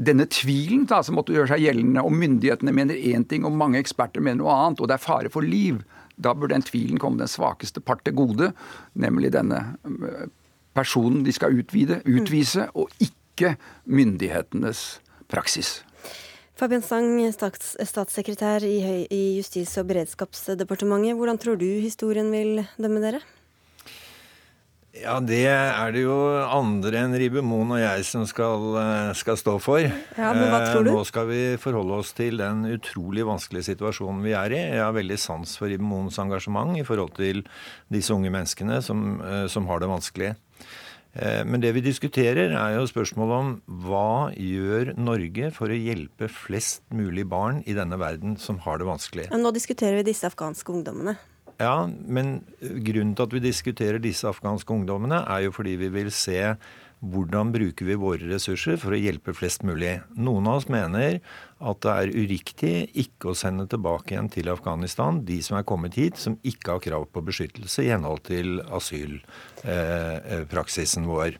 denne tvilen da, som måtte gjøre seg gjeldende, og myndighetene mener én ting og mange eksperter mener noe annet, og det er fare for liv, da burde den tvilen komme den svakeste part til gode, nemlig denne øh, personen de skal utvide, utvise, og ikke myndighetenes praksis. Fabian Stang, stats, statssekretær i, i Justis- og beredskapsdepartementet. Hvordan tror du historien vil dømme dere? Ja, det er det jo andre enn Ribe Moen og jeg som skal, eh, skal, stå for. Ja, men hva tror du? Eh, nå skal vi forholde oss til den utrolig vanskelige situasjonen vi er i. Jeg har veldig sans for Ribe Moens engasjement i forhold til disse unge menneskene som, eh, som har det vanskelig. Men det vi diskuterer, er jo spørsmålet om hva gjør Norge for å hjelpe flest mulig barn i denne verden som har det vanskelig. Nå diskuterer vi disse afghanske ungdommene. Ja, men grunnen til at vi diskuterer disse afghanske ungdommene, er jo fordi vi vil se hvordan bruker vi våre ressurser for å hjelpe flest mulig. Noen av oss mener at det er uriktig ikke å sende tilbake igjen til Afghanistan de som er kommet hit som ikke har krav på beskyttelse i henhold til asylpraksisen vår.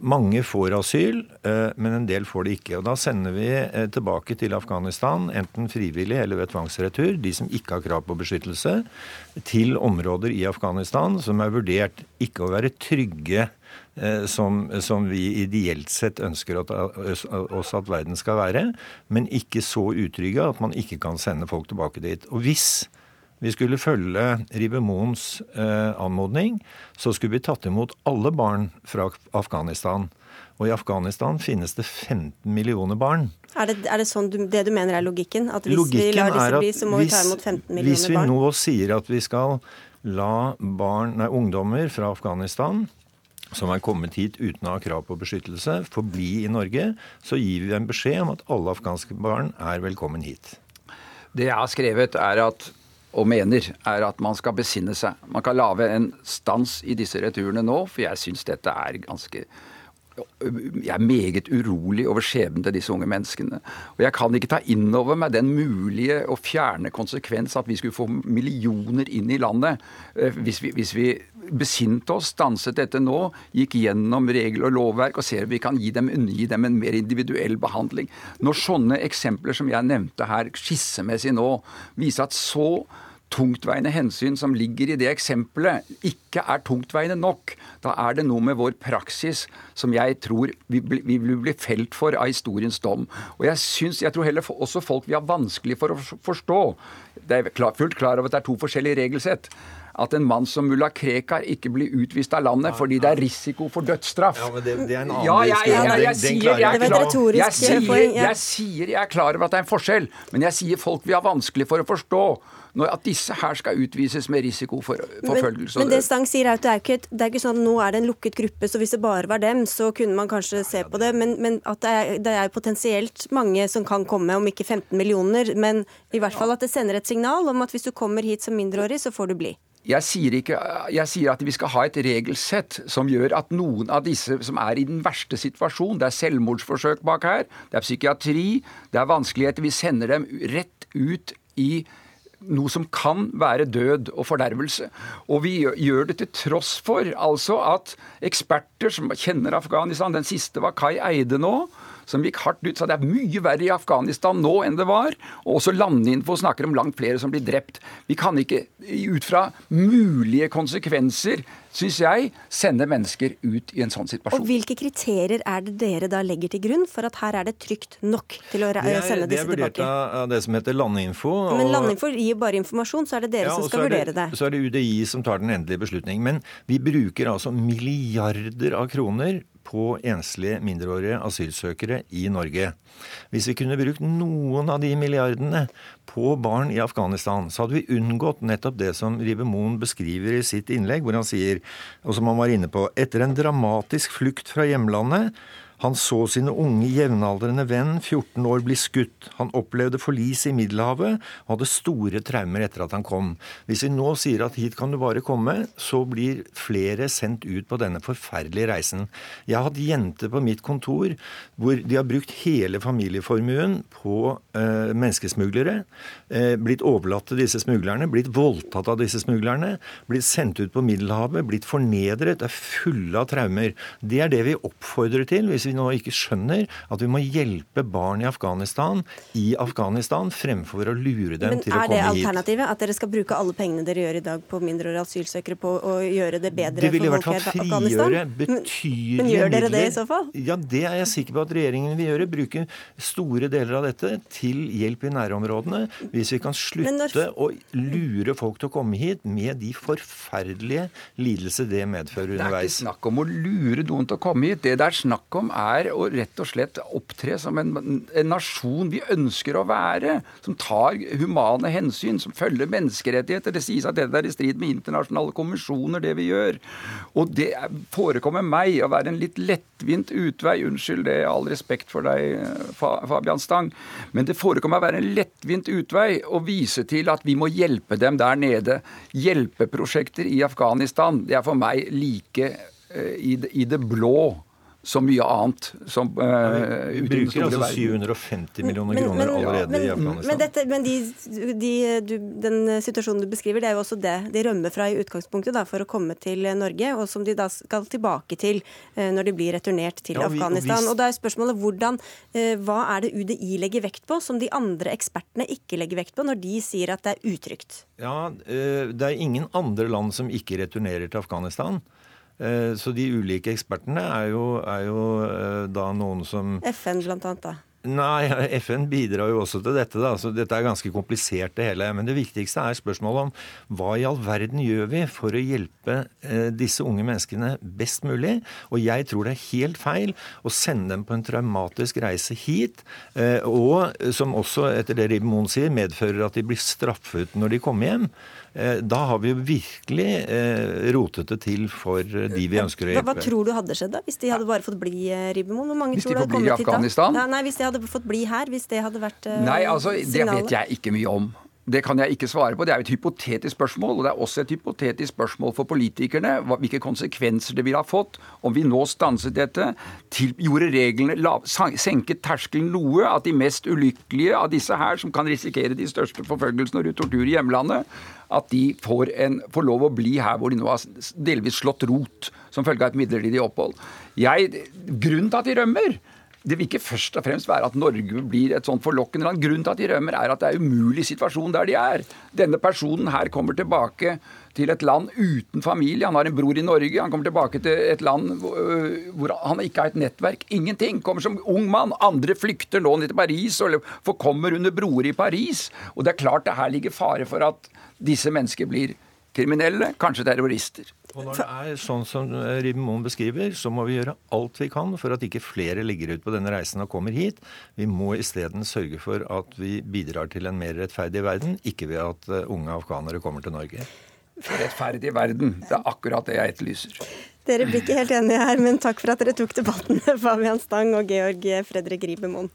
Mange får asyl, eh, men en del får det ikke. Og Da sender vi eh, tilbake til Afghanistan, enten frivillig eller ved tvangsretur, de som ikke har krav på beskyttelse, til områder i Afghanistan som er vurdert ikke å være trygge eh, som, som, vi ideelt sett ønsker at, oss at verden skal være, men ikke så utrygge at man ikke kan sende folk tilbake dit. Og hvis vi skulle følge Ribemoens eh, anmodning, så skulle vi tatt imot alle barn fra Afghanistan. Og i Afghanistan finnes det 15 millioner barn. Er det, er det sånn du, det du mener er logikken? At hvis logikken vi lar disse bli, så må hvis, vi ta imot 15 millioner barn? Hvis vi barn? nå sier at vi skal la barn, nei, ungdommer fra Afghanistan som er kommet hit uten å ha krav på beskyttelse, forbli i Norge, så gir vi en beskjed om at alle afghanske barn er velkommen hit. Det jeg har skrevet, er at og mener, er at man skal besinne seg. Man kan lage en stans i disse returene nå, for jeg syns dette er ganske jeg er meget urolig over skjebnen til disse unge menneskene. Og jeg kan ikke ta inn over meg den mulige og fjerne konsekvens at vi skulle få millioner inn i landet eh, hvis vi, hvis vi besinte oss, stanset dette nå, gikk gjennom regler og lovverk og ser om vi kan gi dem, gi dem en mer individuell behandling. Når sånne eksempler som jeg nevnte her, skissemessig nå, viser at så tungtveiende hensyn som ligger i det eksempelet, ikke er tungtveiende nok, da er det noe med vår praksis som jeg tror vi, vi vil bli felt for av historiens dom. Og jeg, synes, jeg tror heller også folk vi har vanskelig for å forstå. Det er fullt klar over at det er to forskjellige regelsett at en mann som mulla Krekar ikke blir utvist av landet fordi det er risiko for dødsstraff. Ja, men det, det er en annen ja, jeg, jeg, jeg, jeg, sier, jeg, jeg sier jeg er klar over at det er en forskjell, men jeg sier folk vi har vanskelig for å forstå når at disse her skal utvises med risiko for forfølgelse. Men, men det Stang sier er at det er, ikke, det er ikke sånn at nå er det en lukket gruppe, så hvis det bare var dem, så kunne man kanskje se på det. Men, men at det er, det er, potensielt mange som kan komme, om ikke 15 millioner. Men i hvert fall at det sender et signal om at hvis du kommer hit som mindreårig, så får du bli. Jeg sier, ikke, jeg sier, at vi skal ha et regelsett som gjør at noen av disse som er i den verste situasjonen Det er selvmordsforsøk bak her, det er psykiatri, det er vanskeligheter. Vi sender dem rett ut i noe som kan være død og fordervelse. Og vi gjør det til tross for altså at eksperter som kjenner Afghanistan Den siste var Kai Eide nå som gikk hardt ut. Så det er mye verre i Afghanistan nå enn det var. Og også Landinfo snakker om langt flere som blir drept. Vi kan ikke ut fra mulige konsekvenser syns jeg, sende mennesker ut i en sånn situasjon. Og Hvilke kriterier er det dere da legger til grunn for at her er det trygt nok til å er, sende disse tilbake? Det er vurdert av det som heter Landinfo. Og... Men Landinfo gir bare informasjon, så er det dere ja, som skal vurdere det, det. Så er det UDI som tar den endelige beslutning. Men vi bruker altså milliarder av kroner på enslige mindreårige asylsøkere i Norge. Hvis vi kunne brukt noen av de milliardene på barn i Afghanistan, så hadde vi unngått nettopp det som Ribe Moen beskriver i sitt innlegg, hvor han sier, og som han var inne på, etter en dramatisk flukt fra hjemlandet han så sine unge jevnaldrende venn, 14 år, bli skutt. Han opplevde forlis i Middelhavet og hadde store traumer etter at han kom. Hvis vi nå sier at hit kan du bare komme, så blir flere sendt ut på denne forferdelige reisen. Jeg har hatt jenter på mitt kontor hvor de har brukt hele familieformuen på eh, menneskesmuglere. Eh, blitt overlatt til disse smuglerne, blitt voldtatt av disse smuglerne, blitt sendt ut på Middelhavet, blitt fornedret, er fulle av traumer. Det er det vi oppfordrer til. hvis vi vi nå ikke skjønner at vi må hjelpe barn i Afghanistan i Afghanistan fremfor å lure dem Men til å komme hit. Men Er det alternativet? At dere skal bruke alle pengene dere gjør i dag på mindreårige asylsøkere på å gjøre det bedre det vil i hvert fall frigjøre betydelige Men gjør dere det i så fall? Ja, det er jeg sikker på at regjeringen vil gjøre. Bruke store deler av dette til hjelp i nærområdene. Hvis vi kan slutte når... å lure folk til å komme hit med de forferdelige lidelser det medfører underveis. Det er ikke snakk om å lure noen til å komme hit. Det det er snakk om, er å rett og slett opptre som en, en, nasjon vi ønsker å være. Som tar humane hensyn, som følger menneskerettigheter. Det sies at dette er i strid med internasjonale konvensjoner, det vi gjør. Og det forekommer meg å være en litt lettvint utvei. Unnskyld det, all respekt for deg, Fabian Stang. Men det forekommer å være en lettvint utvei å vise til at vi må hjelpe dem der nede. Hjelpeprosjekter i Afghanistan, det er for meg like eh, i det blå så mye annet som uh, Vi bruker altså 750 millioner men, kroner men, allerede men, i Afghanistan. Men, dette, men de, de, du, den situasjonen du beskriver, det er jo også det de rømmer fra i utgangspunktet da, for å komme til Norge, og som de da skal tilbake til uh, når de blir returnert til ja, Afghanistan. Og, og da er spørsmålet hvordan, uh, Hva er det UDI legger vekt på, som de andre ekspertene ikke legger vekt på, når de sier at det er utrygt? Ja, Det er ingen andre land som ikke returnerer til Afghanistan. Eh, så de ulike ekspertene er jo, er jo eh, da noen som FN blant annet, da? Nei, FN bidrar jo også til dette. da, så Dette er ganske komplisert, det hele. Men det viktigste er spørsmålet om hva i all verden gjør vi for å hjelpe eh, disse unge menneskene best mulig? Og jeg tror det er helt feil å sende dem på en traumatisk reise hit, eh, og som også, etter det Ribben sier, medfører at de blir straffet når de kommer hjem. Eh, da har vi jo virkelig eh, rotet det til for de vi ønsker å hjelpe. Hva, hva tror du hadde skjedd da, hvis de hadde bare fått bli eh, Ribbemoen? Hvor mange hvis tror du hadde i Afghanistan? Da? Nei, Hvis de hadde fått bli her? Hvis det hadde vært signalet? Nei, altså, det vet jeg ikke mye om. Det kan jeg ikke svare på. Det er jo et hypotetisk spørsmål. Og det er også et hypotetisk spørsmål for politikerne hvilke konsekvenser det ville ha fått om vi nå stanset dette, til, gjorde reglene lav, senket terskelen noe, at de mest ulykkelige av disse her, som kan risikere de største forfølgelsene og tortur i hjemlandet, at de får, en, får, lov å bli her hvor de nå har delvis slått rot som følge av et midlertidig opphold. Jeg, grunnen til at de rømmer, det vil ikke først og fremst være at Norge blir et sånt forlokkende land. Grunnen til at de rømmer, er at det er umulig situasjon der de er. Denne personen her kommer tilbake til et land uten familie. Han har en bror i Norge. Han kommer tilbake til et land øh, hvor han ikke har et nettverk. Ingenting. Kommer som ung mann. Andre flykter nå ned til Paris og forkommer under broer i Paris. Og det er klart det her ligger fare for at disse mennesker blir kriminelle, kanskje terrorister. Og når det er sånn som Ribben Moen beskriver, så må vi gjøre alt vi kan for at ikke flere ligger ut på denne reisen og kommer hit. Vi må isteden sørge for at vi bidrar til en mer rettferdig verden, ikke ved at eh, unge afghanere kommer til Norge. Rettferdig verden. Det er akkurat det jeg etterlyser. Dere blir ikke helt enige her, men takk for at dere tok debatten, Fabian Stang og Georg Fredrik Ribemoen.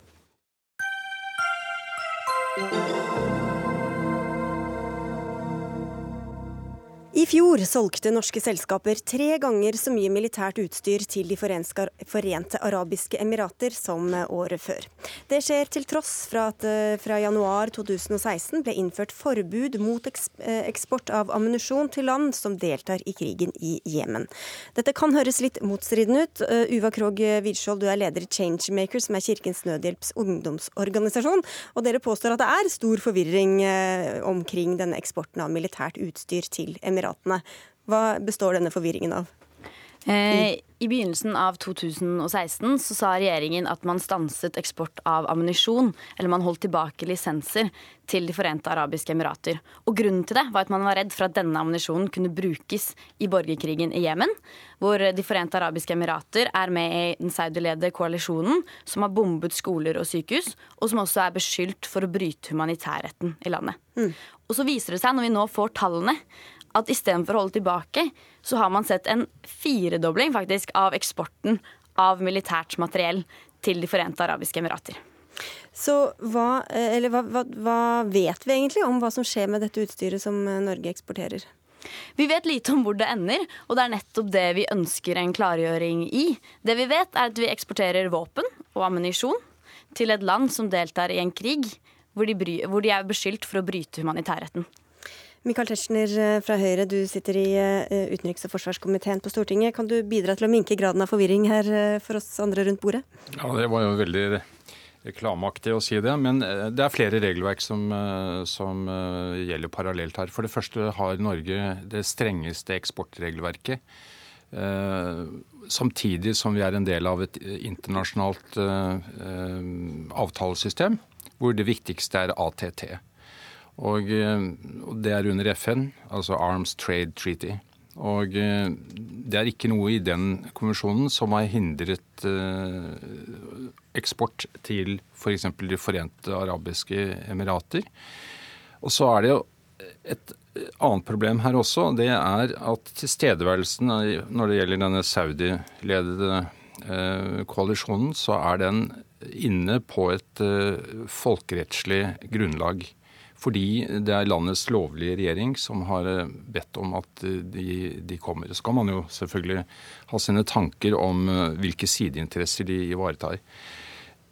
I fjor solgte norske selskaper tre ganger så mye militært utstyr til De forente arabiske emirater som året før. Det skjer til tross fra at fra januar 2016 ble innført forbud mot eh, eksport av ammunisjon til land som deltar i krigen i Jemen. Dette kan høres litt motstridende ut. Eh, Uva Krogh Widskjold, du er leder i Changemaker, som er Kirkens Nødhjelps ungdomsorganisasjon. Og dere påstår at det er stor forvirring eh, omkring denne eksporten av militært utstyr til Emiratene. Emiratene. Hva består denne forvirringen av? Eh, I begynnelsen av 2016 så sa regjeringen at man stanset eksport av ammunisjon, eller man holdt tilbake lisenser til De forente arabiske emirater. Og Grunnen til det var at man var redd for at denne ammunisjonen kunne brukes i borgerkrigen i Jemen, hvor De forente arabiske emirater er med i den saudiledede koalisjonen som har bombet skoler og sykehus, og som også er beskyldt for å bryte humanitærretten i landet. Mm. Og så viser det seg, når vi nå får tallene, at istedenfor å holde tilbake, så har man sett en firedobling faktisk av eksporten av militært materiell til De forente arabiske emirater. Så hva, eller, hva, hva, hva, vet vi egentlig om hva som skjer med dette utstyret som eh, Norge eksporterer? Vi vet lite om hvor det ender, og det er nettopp det vi ønsker en klargjøring i. Det vi vet, er at vi eksporterer våpen og ammunisjon til et land som deltar i en krig hvor de, bry, hvor de er beskyldt for å bryte humanitærretten. Michael Tetzschner eh, fra Høyre, du sitter i eh, utenriks- og forsvarskomiteen på Stortinget. Kan du bidra til å minke graden av forvirring her eh, for oss andre rundt bordet? Ja, Det var jo veldig reklameaktig å si det. Men det er flere regelverk som, som, gjelder parallelt her. For det første har Norge det strengeste eksportregelverket. Samtidig som vi er en del av et internasjonalt avtalesystem hvor det viktigste er ATT. Og, eh, og det er under FN, altså Arms Trade Treaty. Og eh, det er ikke noe i den konvensjonen som har hindret eh, eksport til f.eks. De forente arabiske emirater. Og så er det jo et annet problem her også. Det er at tilstedeværelsen når det gjelder denne Saudi-ledede koalisjonen, så er den inne på et folkerettslig grunnlag fordi det er landets lovlige regjering som har eh, bedt om at eh, de, de kommer. Så kan man jo selvfølgelig ha sine tanker om eh, hvilke sideinteresser de ivaretar.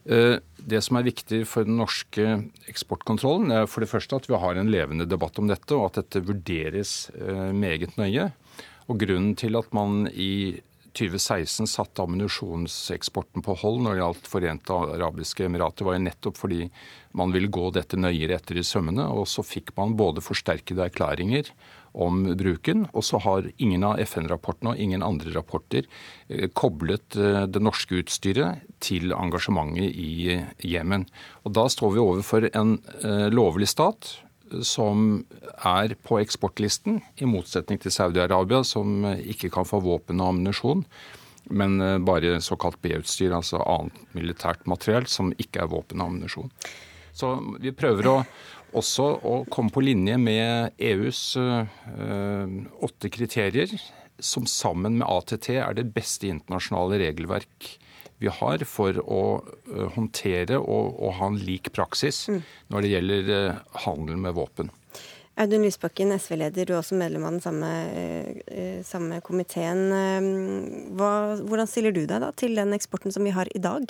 Det som er viktig for den norske eksportkontrollen, er for det første at vi har en levende debatt om dette, og at dette vurderes meget nøye. Og Grunnen til at man i 2016 satte ammunisjonseksporten på hold når det gjaldt Forente arabiske emirater, var jo nettopp fordi man ville gå dette nøyere etter i sømmene. Og så fikk man både forsterkede erklæringer om bruken, og så har ingen av FN-rapportene og ingen andre rapporter eh, koblet eh, det norske utstyret til engasjementet i Jemen. Og da står vi overfor en eh, lovlig stat som er på eksportlisten, i motsetning til Saudi-Arabia, som ikke kan få våpen og ammunisjon, men eh, bare såkalt B-utstyr, altså annet militært materiell som ikke er våpen og ammunisjon. Så vi prøver å, også å komme på linje med EUs øh, åtte kriterier, som sammen med ATT er det beste internasjonale regelverk vi har for å eh, håndtere og, og ha en lik praksis mm. når det gjelder eh, handel med våpen. Audun Lysbakken, SV-leder, du er også medlem av den samme, eh, samme komiteen. Hva, hvordan stiller du deg da til den eksporten som vi har i dag?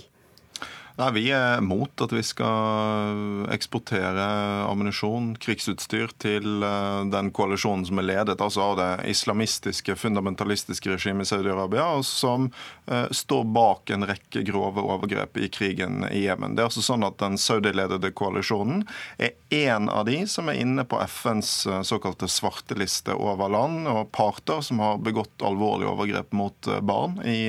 Nei, Vi er mot at vi skal eksportere ammunisjon, krigsutstyr, til eh, den koalisjonen som er ledet altså av det islamistiske, fundamentalistiske regimet i Saudi-Arabia, og som eh, står bak en rekke grove overgrep i krigen i Jemen. Det er altså sånn at Den saudi-ledede koalisjonen er én av de som er inne på FNs uh, såkalte svarteliste over land og parter som har begått alvorlige overgrep mot uh, barn i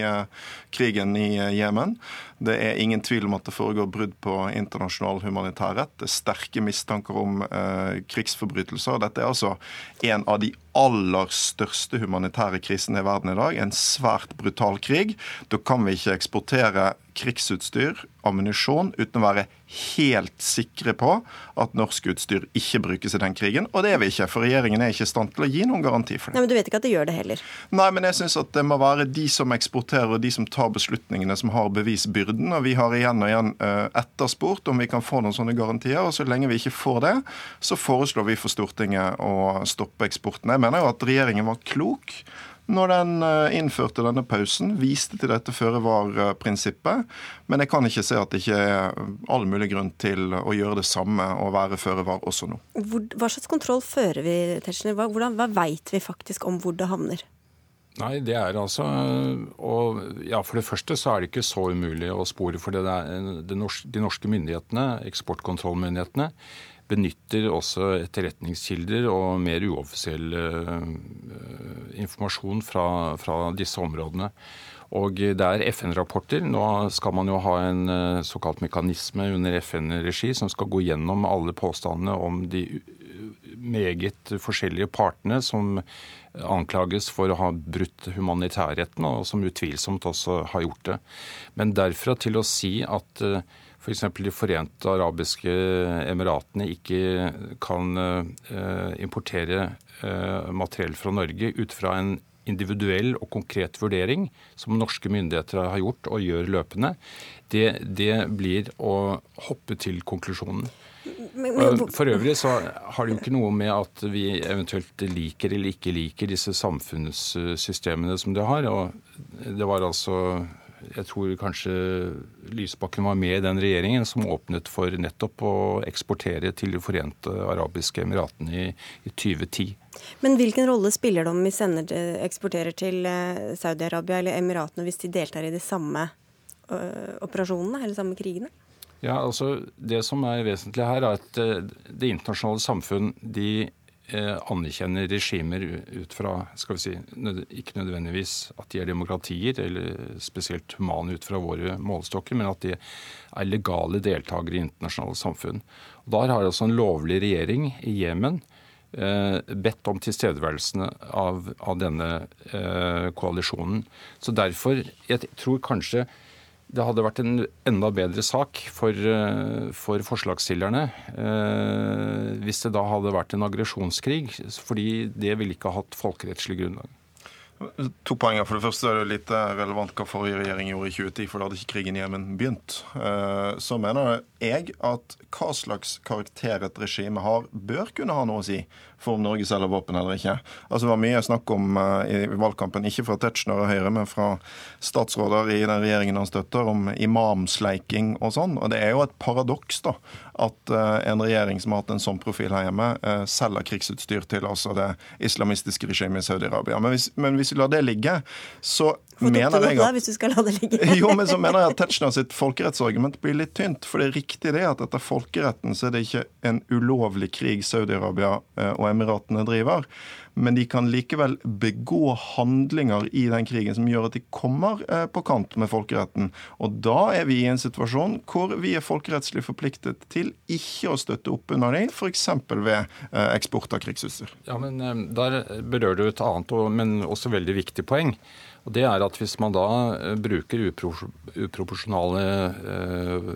krigen i Jemen. Det er ingen tvil om at det foregår brudd på internasjonal humanitærrett. Det er sterke mistanker om eh, krigsforbrytelser. Dette er altså en av de aller største humanitære krisene i verden i dag. En svært brutal krig. Da kan vi ikke eksportere krigsutstyr, ammunisjon, uten å være helt sikre på at norsk utstyr ikke brukes i den krigen. Og det er vi ikke, for regjeringen er ikke i stand til å gi noen garanti for det. Nei, Men du vet ikke at det gjør det heller? Nei, men jeg syns at det må være de som eksporterer og de som tar beslutningene, som har bevisbyrden. Og vi har igjen og igjen eh, etterspurt om vi kan få noen sånne garantier. Og så lenge vi ikke får det, så foreslår vi for Stortinget å stoppe eksporten. Jeg mener jo at regjeringen var klok når den eh, innførte denne pausen, viste til dette føre var-prinsippet. Men jeg kan ikke se at det ikke er all mulig grunn til å gjøre det samme og være føre var også nå. Hva slags kontroll fører vi, Tetzschner? Hva, hvordan, hva veit vi faktisk om hvor det havner? Nei, det er altså og ja, For det første så er det ikke så umulig å spore. For det er, det norske, de norske myndighetene, eksportkontrollmyndighetene, benytter også etterretningskilder og mer uoffisiell uh, informasjon fra, fra, disse områdene. Og det er FN-rapporter. Nå skal man jo ha en uh, såkalt mekanisme under FN-regi som skal gå gjennom alle påstandene om de meget forskjellige partene som anklages for å ha brutt humanitærretten, og som utvilsomt også har gjort det. Men derfra til å si at uh, For De forente arabiske emiratene ikke kan eh, importere eh, materiell fra Norge ut fra en individuell og konkret vurdering som norske myndigheter har gjort og gjør løpende, det, det blir å hoppe til konklusjonen. For øvrig så har det jo ikke noe med at vi eventuelt liker eller ikke liker disse samfunnssystemene som de har. og Det var altså jeg tror kanskje Lysbakken var med i den regjeringen som åpnet for nettopp å eksportere til De forente arabiske emiratene i, i 2010. Men hvilken rolle spiller det om vi sender, eksporterer til eh, Saudi-Arabia eller Emiratene hvis de deltar i de samme ø, operasjonene eller samme krigene? Ja, altså Det som er vesentlig her, er at eh, det internasjonale samfunn de Eh, anerkjenner regimer ut fra skal vi si, ikke nødvendigvis at de er demokratier, eller spesielt humane ut fra våre målestokker, men at de er legale deltakere i internasjonale samfunn. Og Der har altså en lovlig regjering i Jemen eh, bedt om tilstedeværelsen av, av denne eh, koalisjonen. Så derfor, jeg tror kanskje det hadde vært en enda bedre sak for, eh, for forslagsstillerne eh, hvis det da hadde vært en aggresjonskrig, fordi det ville ikke ha hatt folkerettslig grunnlag. To poenger. For det første er det litt relevant hva forrige regjering gjorde i 2010, for da hadde ikke krigen i Jemen begynt. Eh, så mener jeg at hva slags karakter et regime har, bør kunne ha noe å si for om Norge selger våpen eller ikke. Altså Det var mye snakk om uh, i valgkampen, ikke fra Tetzschner og Høyre, men fra statsråder i den regjeringen han støtter, om imamsleiking og sånn. Og det er jo et paradoks da, at uh, en regjering som har hatt en sånn profil her hjemme, uh, selger krigsutstyr til altså det islamistiske regimet i Saudi-Arabia. Men, men, hvis vi lar det ligge, så mener jeg at, hvis du skal la det ligge. jo, men så mener jeg at Tetzschner sitt folkerettsargument blir litt tynt. For det er riktig det at etter folkeretten så er det ikke en ulovlig krig Saudi-Arabia og Emiratene driver. Men de kan likevel begå handlinger i den krigen som gjør at de kommer eh, på kant med folkeretten. Og da er vi i en situasjon hvor vi er folkerettslig forpliktet til ikke å støtte opp under dem, f.eks. ved eh, eksport av krigsutstyr. Ja, men eh, Der berører du et annet, men også veldig viktig poeng. Og det er at Hvis man da eh, bruker uproporsjonale eh,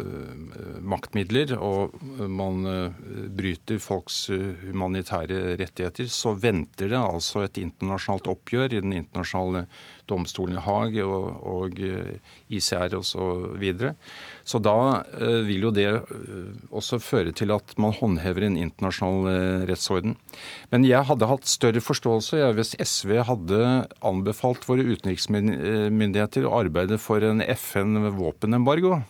maktmidler, og man eh, bryter folks humanitære rettigheter, så venter det altså et internasjonalt oppgjør i den internasjonale domstolen i Haag og, og ICR osv. Så, videre. så da vil jo det også føre til at man håndhever en internasjonal rettsorden. Men jeg hadde hatt større forståelse hvis SV hadde anbefalt våre utenriksmyndigheter å arbeide for en FN-våpenembargo.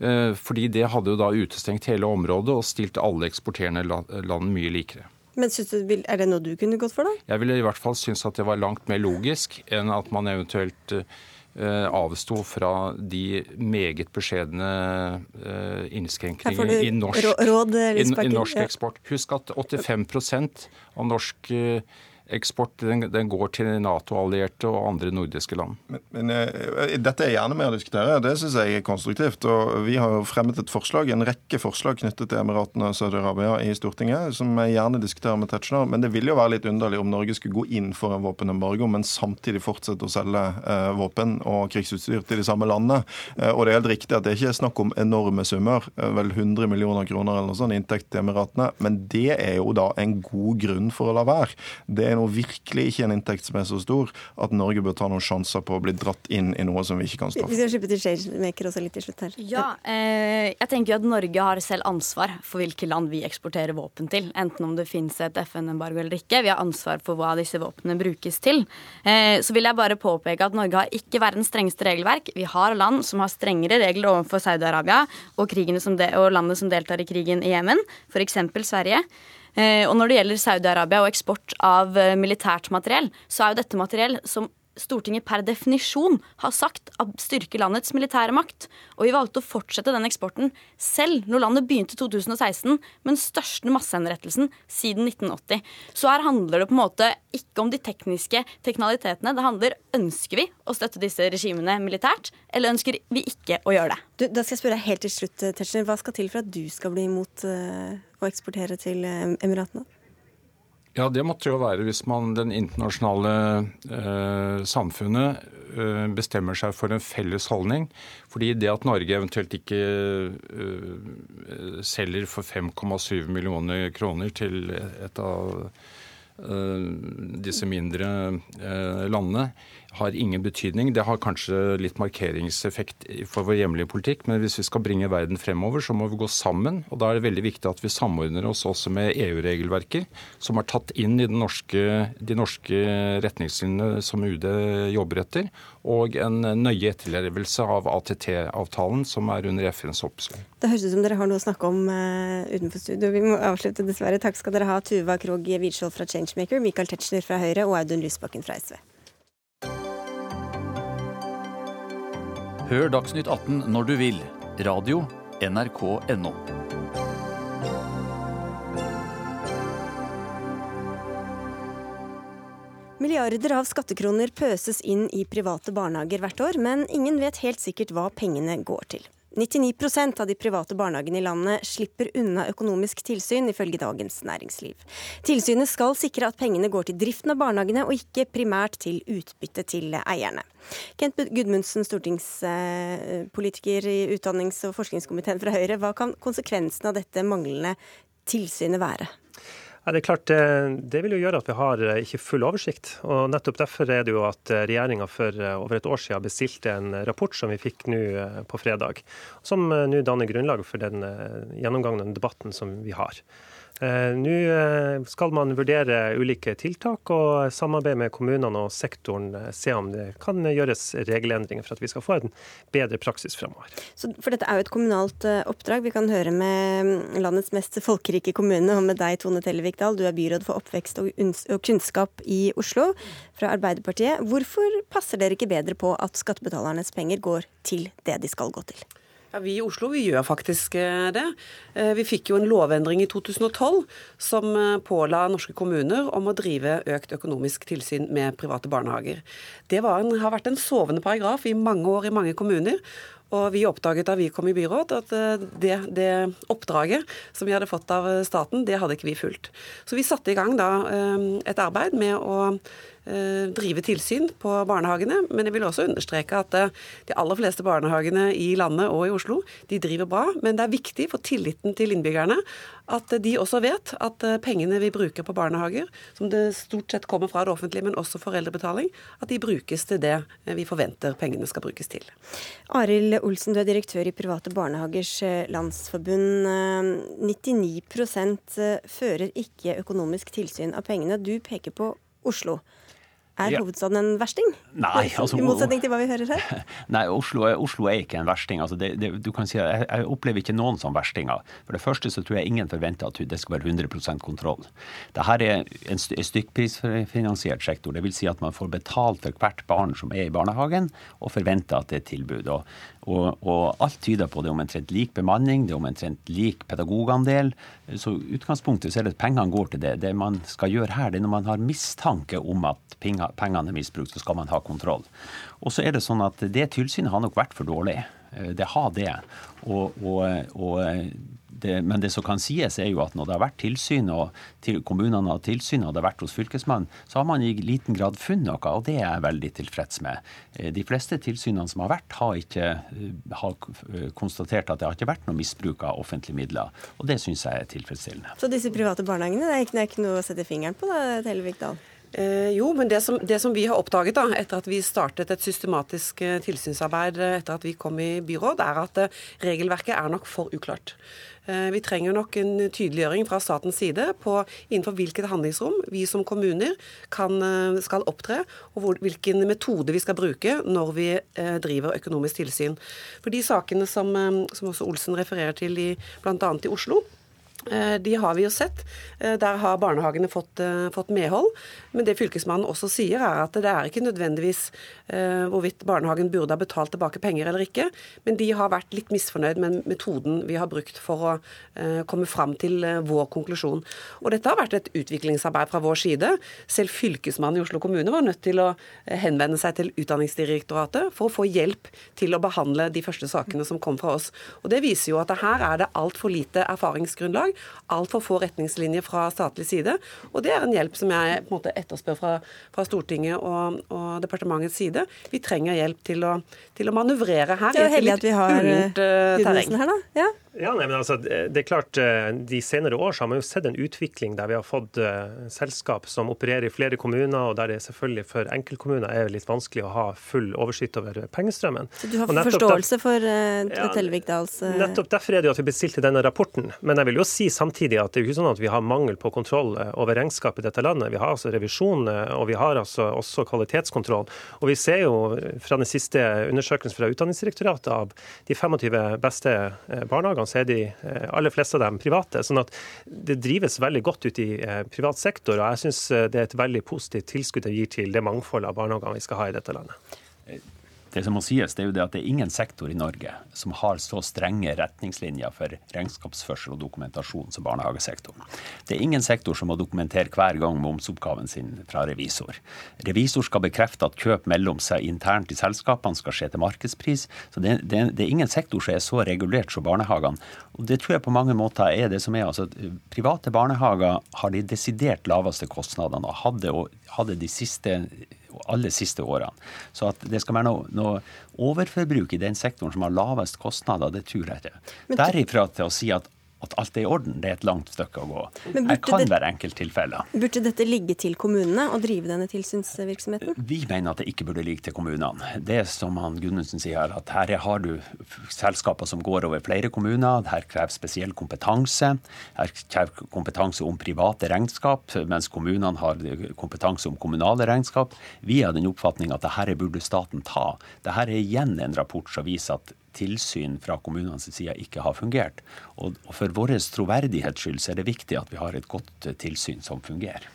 Eh, fordi det hadde jo da utestengt hele området og stilt alle eksporterende land mye likere. Men du, Er det noe du kunne gått for, da? Jeg ville i hvert fall synes at det var langt mer logisk enn at man eventuelt eh, avsto fra de meget beskjedne eh, innskrenkningene i norsk, råd, i, i norsk eksport. Husk at 85% av norsk eksport den, den går til Nato-allierte og andre nordiske land. Men, men uh, Dette er gjerne med å diskutere. Det syns jeg er konstruktivt. og Vi har fremmet et forslag, en rekke forslag knyttet til Emiratene og Saudi-Arabia i Stortinget, som jeg gjerne diskuterer med Tetzschner. Men det ville jo være litt underlig om Norge skulle gå inn for en våpenembargo, men samtidig fortsette å selge uh, våpen og krigsutstyr til de samme landene. Uh, og det er helt riktig at det ikke er snakk om enorme summer, vel 100 millioner kroner eller noe sånt, inntekt til Emiratene, men det er jo da en god grunn for å la være. Det er nå virkelig ikke en inntekt som er så stor at Norge bør ta noen sjanser på å bli dratt inn i noe som vi ikke kan stå for. Vi skal slippe til Changemaker også litt til slutt her. Ja, eh, jeg tenker jo at Norge har selv ansvar for hvilke land vi eksporterer våpen til. Enten om det finnes et FN-embargo eller ikke. Vi har ansvar for hva disse våpnene brukes til. Eh, så vil jeg bare påpeke at Norge har ikke verdens strengeste regelverk. Vi har land som har strengere regler overfor Saudi-Arabia og, og landet som deltar i krigen i Jemen, f.eks. Sverige. Eh, og når det gjelder Saudi-Arabia og eksport av eh, militært materiell, så er jo dette materiell som Stortinget per definisjon har sagt at styrker landets militære makt. Og vi valgte å fortsette den eksporten selv når landet begynte 2016 med den største massehenrettelsen siden 1980. Så her handler det på en måte ikke om de tekniske teknalitetene. Det handler ønsker vi å støtte disse regimene militært, eller ønsker vi ikke å gjøre det. Du, da skal jeg spørre helt til slutt, Tetzschner. Hva skal til for at du skal bli imot uh, å eksportere til uh, Emiratene? Ja, det måtte jo være hvis man den internasjonale eh, samfunnet eh, bestemmer seg for en felles holdning. Fordi det at Norge eventuelt ikke eh, selger for 5,7 millioner kroner til et av eh, disse mindre eh, landene, har ingen betydning. Det har kanskje litt markeringseffekt for vår hjemlige politikk, men hvis vi skal bringe verden fremover, så må vi gå sammen. Og da er det veldig viktig at vi samordner oss også med EU-regelverker, som er tatt inn i norske, de norske retningslinjene som UD jobber etter, og en nøye etterlevelse av ATT-avtalen, som er under FNs oppsyn. Det høres ut som dere har noe å snakke om uh, utenfor studio. Vi må avslutte, dessverre. Takk skal dere ha, Tuva Krogh Widskjold fra Changemaker, Michael Tetzschner fra Høyre og Audun Lysbakken fra SV. Hør Dagsnytt 18 når du vil. Radio NRK.no. Milliarder av skattekroner pøses inn i private barnehager hvert år, men ingen vet helt sikkert hva pengene går til. 99% av de private barnehagene i landet slipper unna økonomisk tilsyn, ifølge Dagens Næringsliv. Tilsynet skal sikre at pengene går til driften av barnehagene, og ikke primært til utbytte til eierne. Kent Gudmundsen, stortingspolitiker i utdannings- og forskningskomiteen fra Høyre. Hva kan konsekvensen av dette manglende tilsynet være? Ja, det er klart, eh, det vil jo gjøre at vi har eh, ikke full oversikt. og Nettopp derfor er det jo at eh, regjeringa for over et år siden bestilte en rapport som vi fikk nå på fredag, som nå danner grunnlag for den gjennomgangen og debatten som vi har. Eh, nå eh, skal man vurdere ulike tiltak og samarbeide med kommunene og sektoren eh, se om det kan gjøres regelendringer for at vi skal få en bedre praksis fremover. For dette er jo et kommunalt oppdrag. Vi kan høre med mm, landets mest folkerike kommune og med deg, Tone Tellevik Dahl. Du er byråd for oppvekst og kunnskap i Oslo fra Arbeiderpartiet. Hvorfor passer dere ikke bedre på at skattebetalernes penger går til det de skal gå til? Ja, Vi i Oslo vi gjør faktisk eh, det. Eh, vi fikk jo en lovendring i 2012 som eh, påla norske kommuner om å drive økt økonomisk tilsyn med private barnehager. Det en, har vært en sovende paragraf i mange år i mange kommuner. Og vi oppdaget da vi kom i byråd at det, det, oppdraget som vi hadde fått av staten, det hadde ikke vi fulgt. Så vi satte i gang da et arbeid med å drive tilsyn på barnehagene. Men jeg vil også understreke at eh, de aller fleste barnehagene i landet og i Oslo de driver bra. Men det er viktig for tilliten til innbyggerne at de også vet at eh, pengene vi bruker på barnehager, som det stort sett kommer fra det offentlige, men også foreldrebetaling, at de brukes til det vi forventer pengene skal brukes til. Arild Olsen, du er direktør i Private barnehagers landsforbund. 99% fører ikke økonomisk tilsyn av pengene. Du peker på Oslo. Er ja. hovedstaden en versting? Nei, altså, I motsetning til hva vi hører her? Nei, Oslo er, Oslo er ikke en versting. Altså, det, det, du kan si, jeg, jeg, opplever ikke noen som verstinger. For det første så tror jeg ingen forventer at det skal være 100% kontroll. Dette er en stykkprisfinansiert sektor. Det vil si at man får betalt for hvert barn som er i barnehagen, og forventer at det er tilbud. Og Og, og, alt tyder på det er omtrent lik bemanning, det er omtrent lik pedagogandel. Så utgangspunktet så er det at pengene går til det. Det man skal gjøre her, det er når man har mistanke om at pengene er misbrukt, så skal man ha kontroll. Og så er det sånn at det tilsynet har nok vært for dårlig. Eh, det har det. Og, og, og det, men det som kan sies, er jo at når det har vært tilsyn, og til, kommunene har tilsyn, og det har vært hos Fylkesmannen, så har man i liten grad funnet noe, og det er jeg veldig tilfreds med. Eh, de fleste tilsynene som har vært, har ikke eh, har eh, konstatert at det har ikke vært noe misbruk av offentlige midler, og det syns jeg er tilfredsstillende. Så disse private barnehagene, det er ikke, det er ikke noe å sette fingeren på, da, Tellevik Dahl? Eh, jo, men det som, det som, vi har oppdaget da, etter at vi startet et systematisk tilsynsarbeid etter at vi kom i byråd, er at regelverket er nok for uklart. Eh, vi trenger nok en tydeliggjøring fra statens side på innenfor hvilket handlingsrom vi som kommuner kan, eh, skal opptre, og hvor, hvilken metode vi skal bruke når vi eh, driver økonomisk tilsyn. For de sakene som, som også Olsen refererer til bl.a. i Oslo, de har vi jo sett. Der har barnehagene fått, fått, medhold. Men det fylkesmannen også sier, er at det er ikke nødvendigvis eh, hvorvidt barnehagen burde ha betalt tilbake penger eller ikke, men de har vært litt misfornøyd med metoden vi har brukt for å eh, komme fram til eh, vår konklusjon. Og dette har vært et utviklingsarbeid fra vår side. Selv fylkesmannen i Oslo kommune var nødt til å eh, henvende seg til Utdanningsdirektoratet for å få hjelp til å behandle de første sakene som kom fra oss. Og Det viser jo at her er det altfor lite erfaringsgrunnlag, altfor få retningslinjer fra statlig side. Og det er en hjelp som jeg på en måte etterspør fra, fra Stortinget og, og, departementets side. Vi trenger hjelp til å, til å manøvrere her. Det er jo heldig at vi har uh, terreng. Her, da. Ja. Ja, nei, men altså, det er klart, eh, De senere år så har man jo sett en utvikling der vi har fått uh, selskap som opererer i flere kommuner, og der det selvfølgelig for enkeltkommuner er litt vanskelig å ha full oversikt over pengestrømmen. Så du har forståelse der, for uh, ja, Tellevik Dahls uh... Nettopp derfor er det jo at vi bestilte denne rapporten. Men jeg vil jo si samtidig at det er jo ikke sånn at vi har mangel på kontroll over regnskap i dette landet. Vi har altså revisjon, og vi har altså også kvalitetskontroll. Og vi ser jo fra den siste undersøkelsen fra Utdanningsdirektoratet av de 25 beste barnehagene så er de eh, aller fleste av dem private. sånn at det drives veldig godt ut i eh, privat sektor. Og jeg syns eh, det er et veldig positivt tilskudd det gir til det mangfoldet av barnehagene vi skal ha i dette landet. Det som må sies, det er jo det at det er ingen sektor i Norge som har så strenge retningslinjer for regnskapsførsel og dokumentasjon som barnehagesektoren. Det er ingen sektor som må dokumentere hver gang momsoppgaven sin fra revisor. Revisor skal bekrefte at kjøp mellom seg internt i selskapene skal skje til markedspris. Så det, det, det er ingen sektor som er så regulert som barnehagene. Og det tror jeg på mange måter er det som er. altså Private barnehager har de desidert laveste kostnadene og hadde, hadde de siste aller siste årene. Så at det skal være noe, noe overforbruk i den sektoren som har lavest kostnader, det tror jeg ikke. Derifra til å si at at alt er i orden, det er et langt stykke å gå. Her kan det, være enkelttilfeller. Burde dette ligge til kommunene å drive denne tilsynsvirksomheten? Vi mener at det ikke burde ligge til kommunene. Det er som han Gunnundsen sier, her, at her har du selskaper som går over flere kommuner. Her krever spesiell kompetanse. Her krever kompetanse om private regnskap, mens kommunene har kompetanse om kommunale regnskap. Vi har den oppfatning at dette burde staten ta. Dette er igjen en rapport som viser at tilsyn fra kommunenes side ikke har fungert. Og for vår troverdighets skyld så er det viktig at vi har et godt tilsyn som fungerer.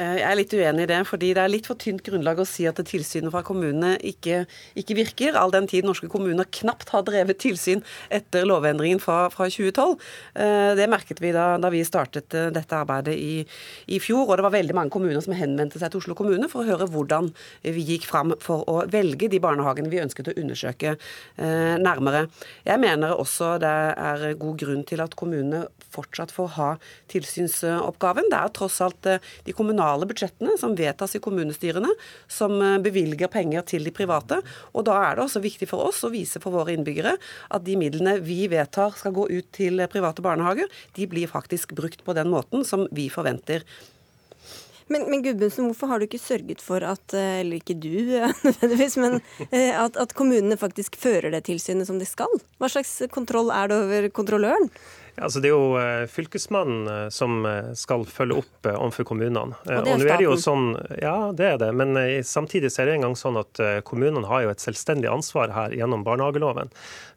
Eh, jeg er litt uenig i det, fordi det er litt for tynt grunnlag å si at tilsynet fra kommunene ikke, ikke, virker, all den tid norske kommuner knapt har drevet tilsyn etter lovendringen fra, fra 2012. Eh, det merket vi da, da, vi startet eh, dette arbeidet i, i, fjor, og det var veldig mange kommuner som henvendte seg til Oslo kommune for å høre hvordan vi gikk fram for å velge de barnehagene vi ønsket å undersøke nærmere. Jeg mener også det er god grunn til at kommunene fortsatt får ha tilsynsoppgaven. Det er tross alt de kommunale kommunale budsjettene som vedtas i kommunestyrene, som eh, bevilger penger til de private. Og da er det også viktig for oss å vise for våre innbyggere at de midlene vi vedtar skal gå ut til private barnehager, de blir faktisk brukt på den måten som vi forventer. Men, men Gudmundsen, hvorfor har du ikke sørget for at, eh, eller ikke du nødvendigvis, men eh, at, at kommunene faktisk fører det tilsynet som de skal? Hva slags kontroll er det over kontrolløren? Altså, det er jo eh, Fylkesmannen eh, som eh, skal følge opp overfor kommunene. Og det er nå er det jo sånn, Ja, det er det. Men samtidig er det en gang sånn at kommunene har jo et selvstendig ansvar her gjennom barnehageloven.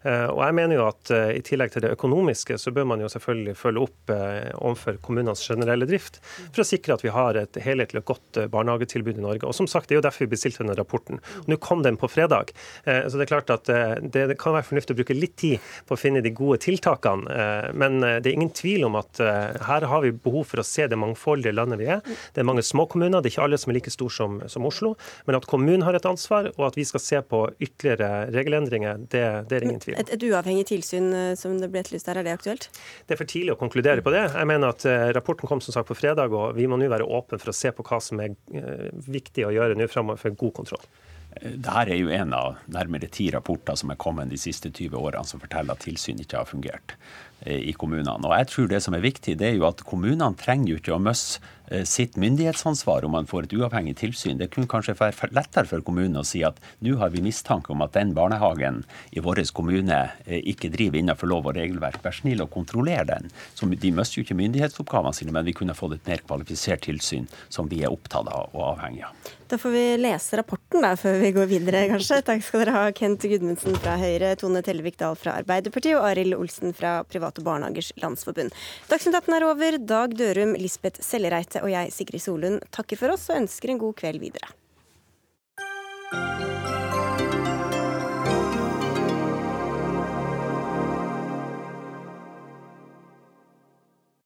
Og jeg mener jo at i tillegg til det økonomiske, så bør man jo selvfølgelig følge opp overfor kommunenes generelle drift, for å sikre at vi har et helhetlig og godt barnehagetilbud i Norge. Og som sagt, det er jo derfor vi bestilte denne rapporten. Nå kom den på fredag, så det er klart at det kan være fornuftig å bruke litt tid på å finne de gode tiltakene. Men det er ingen tvil om at eh, her har vi behov for å se det mangfoldige landet vi er. Det er mange små kommuner, det er ikke alle som er like store som, som Oslo. Men at kommunen har et ansvar, og at vi skal se på ytterligere regelendringer, det, det er ingen tvil om. Et, et uavhengig tilsyn eh, som det ble etterlyst her, er det aktuelt? Det er for tidlig å konkludere på det. Jeg mener at eh, Rapporten kom som sagt på fredag, og vi må nå være åpne for å se på hva som er viktig å gjøre nå framover for god kontroll. Dette er jo en av nærmere ti rapporter som er kommet de siste 20 årene som forteller at tilsyn ikke har fungert i kommunene. Og jeg tror Det som er viktig, det er jo at kommunene trenger jo ikke å miste Eh, sitt myndighetsansvar om man får et uavhengig tilsyn. Det kunne kanskje være lettere for kommunen å si at nå har vi mistanke om at den barnehagen i vår kommune eh, ikke driver innenfor lov og regelverk. Vær snill å kontrollere den. Så de mister jo ikke myndighetsoppgavene sine, men vi kunne fått et mer kvalifisert tilsyn som vi er opptatt av og avhengig av. Da får vi lese rapporten da, før vi går videre, kanskje. Takk skal dere ha, Kent Gudmundsen fra Høyre, Tone Tellevik Dahl fra Arbeiderpartiet og Arild Olsen fra Private Barnehagers Landsforbund. Dagsnytt 18 er over. Dag Dørum, Lisbeth Sellereite og jeg, Sigrid Solund, takker for oss og ønsker en god kveld videre.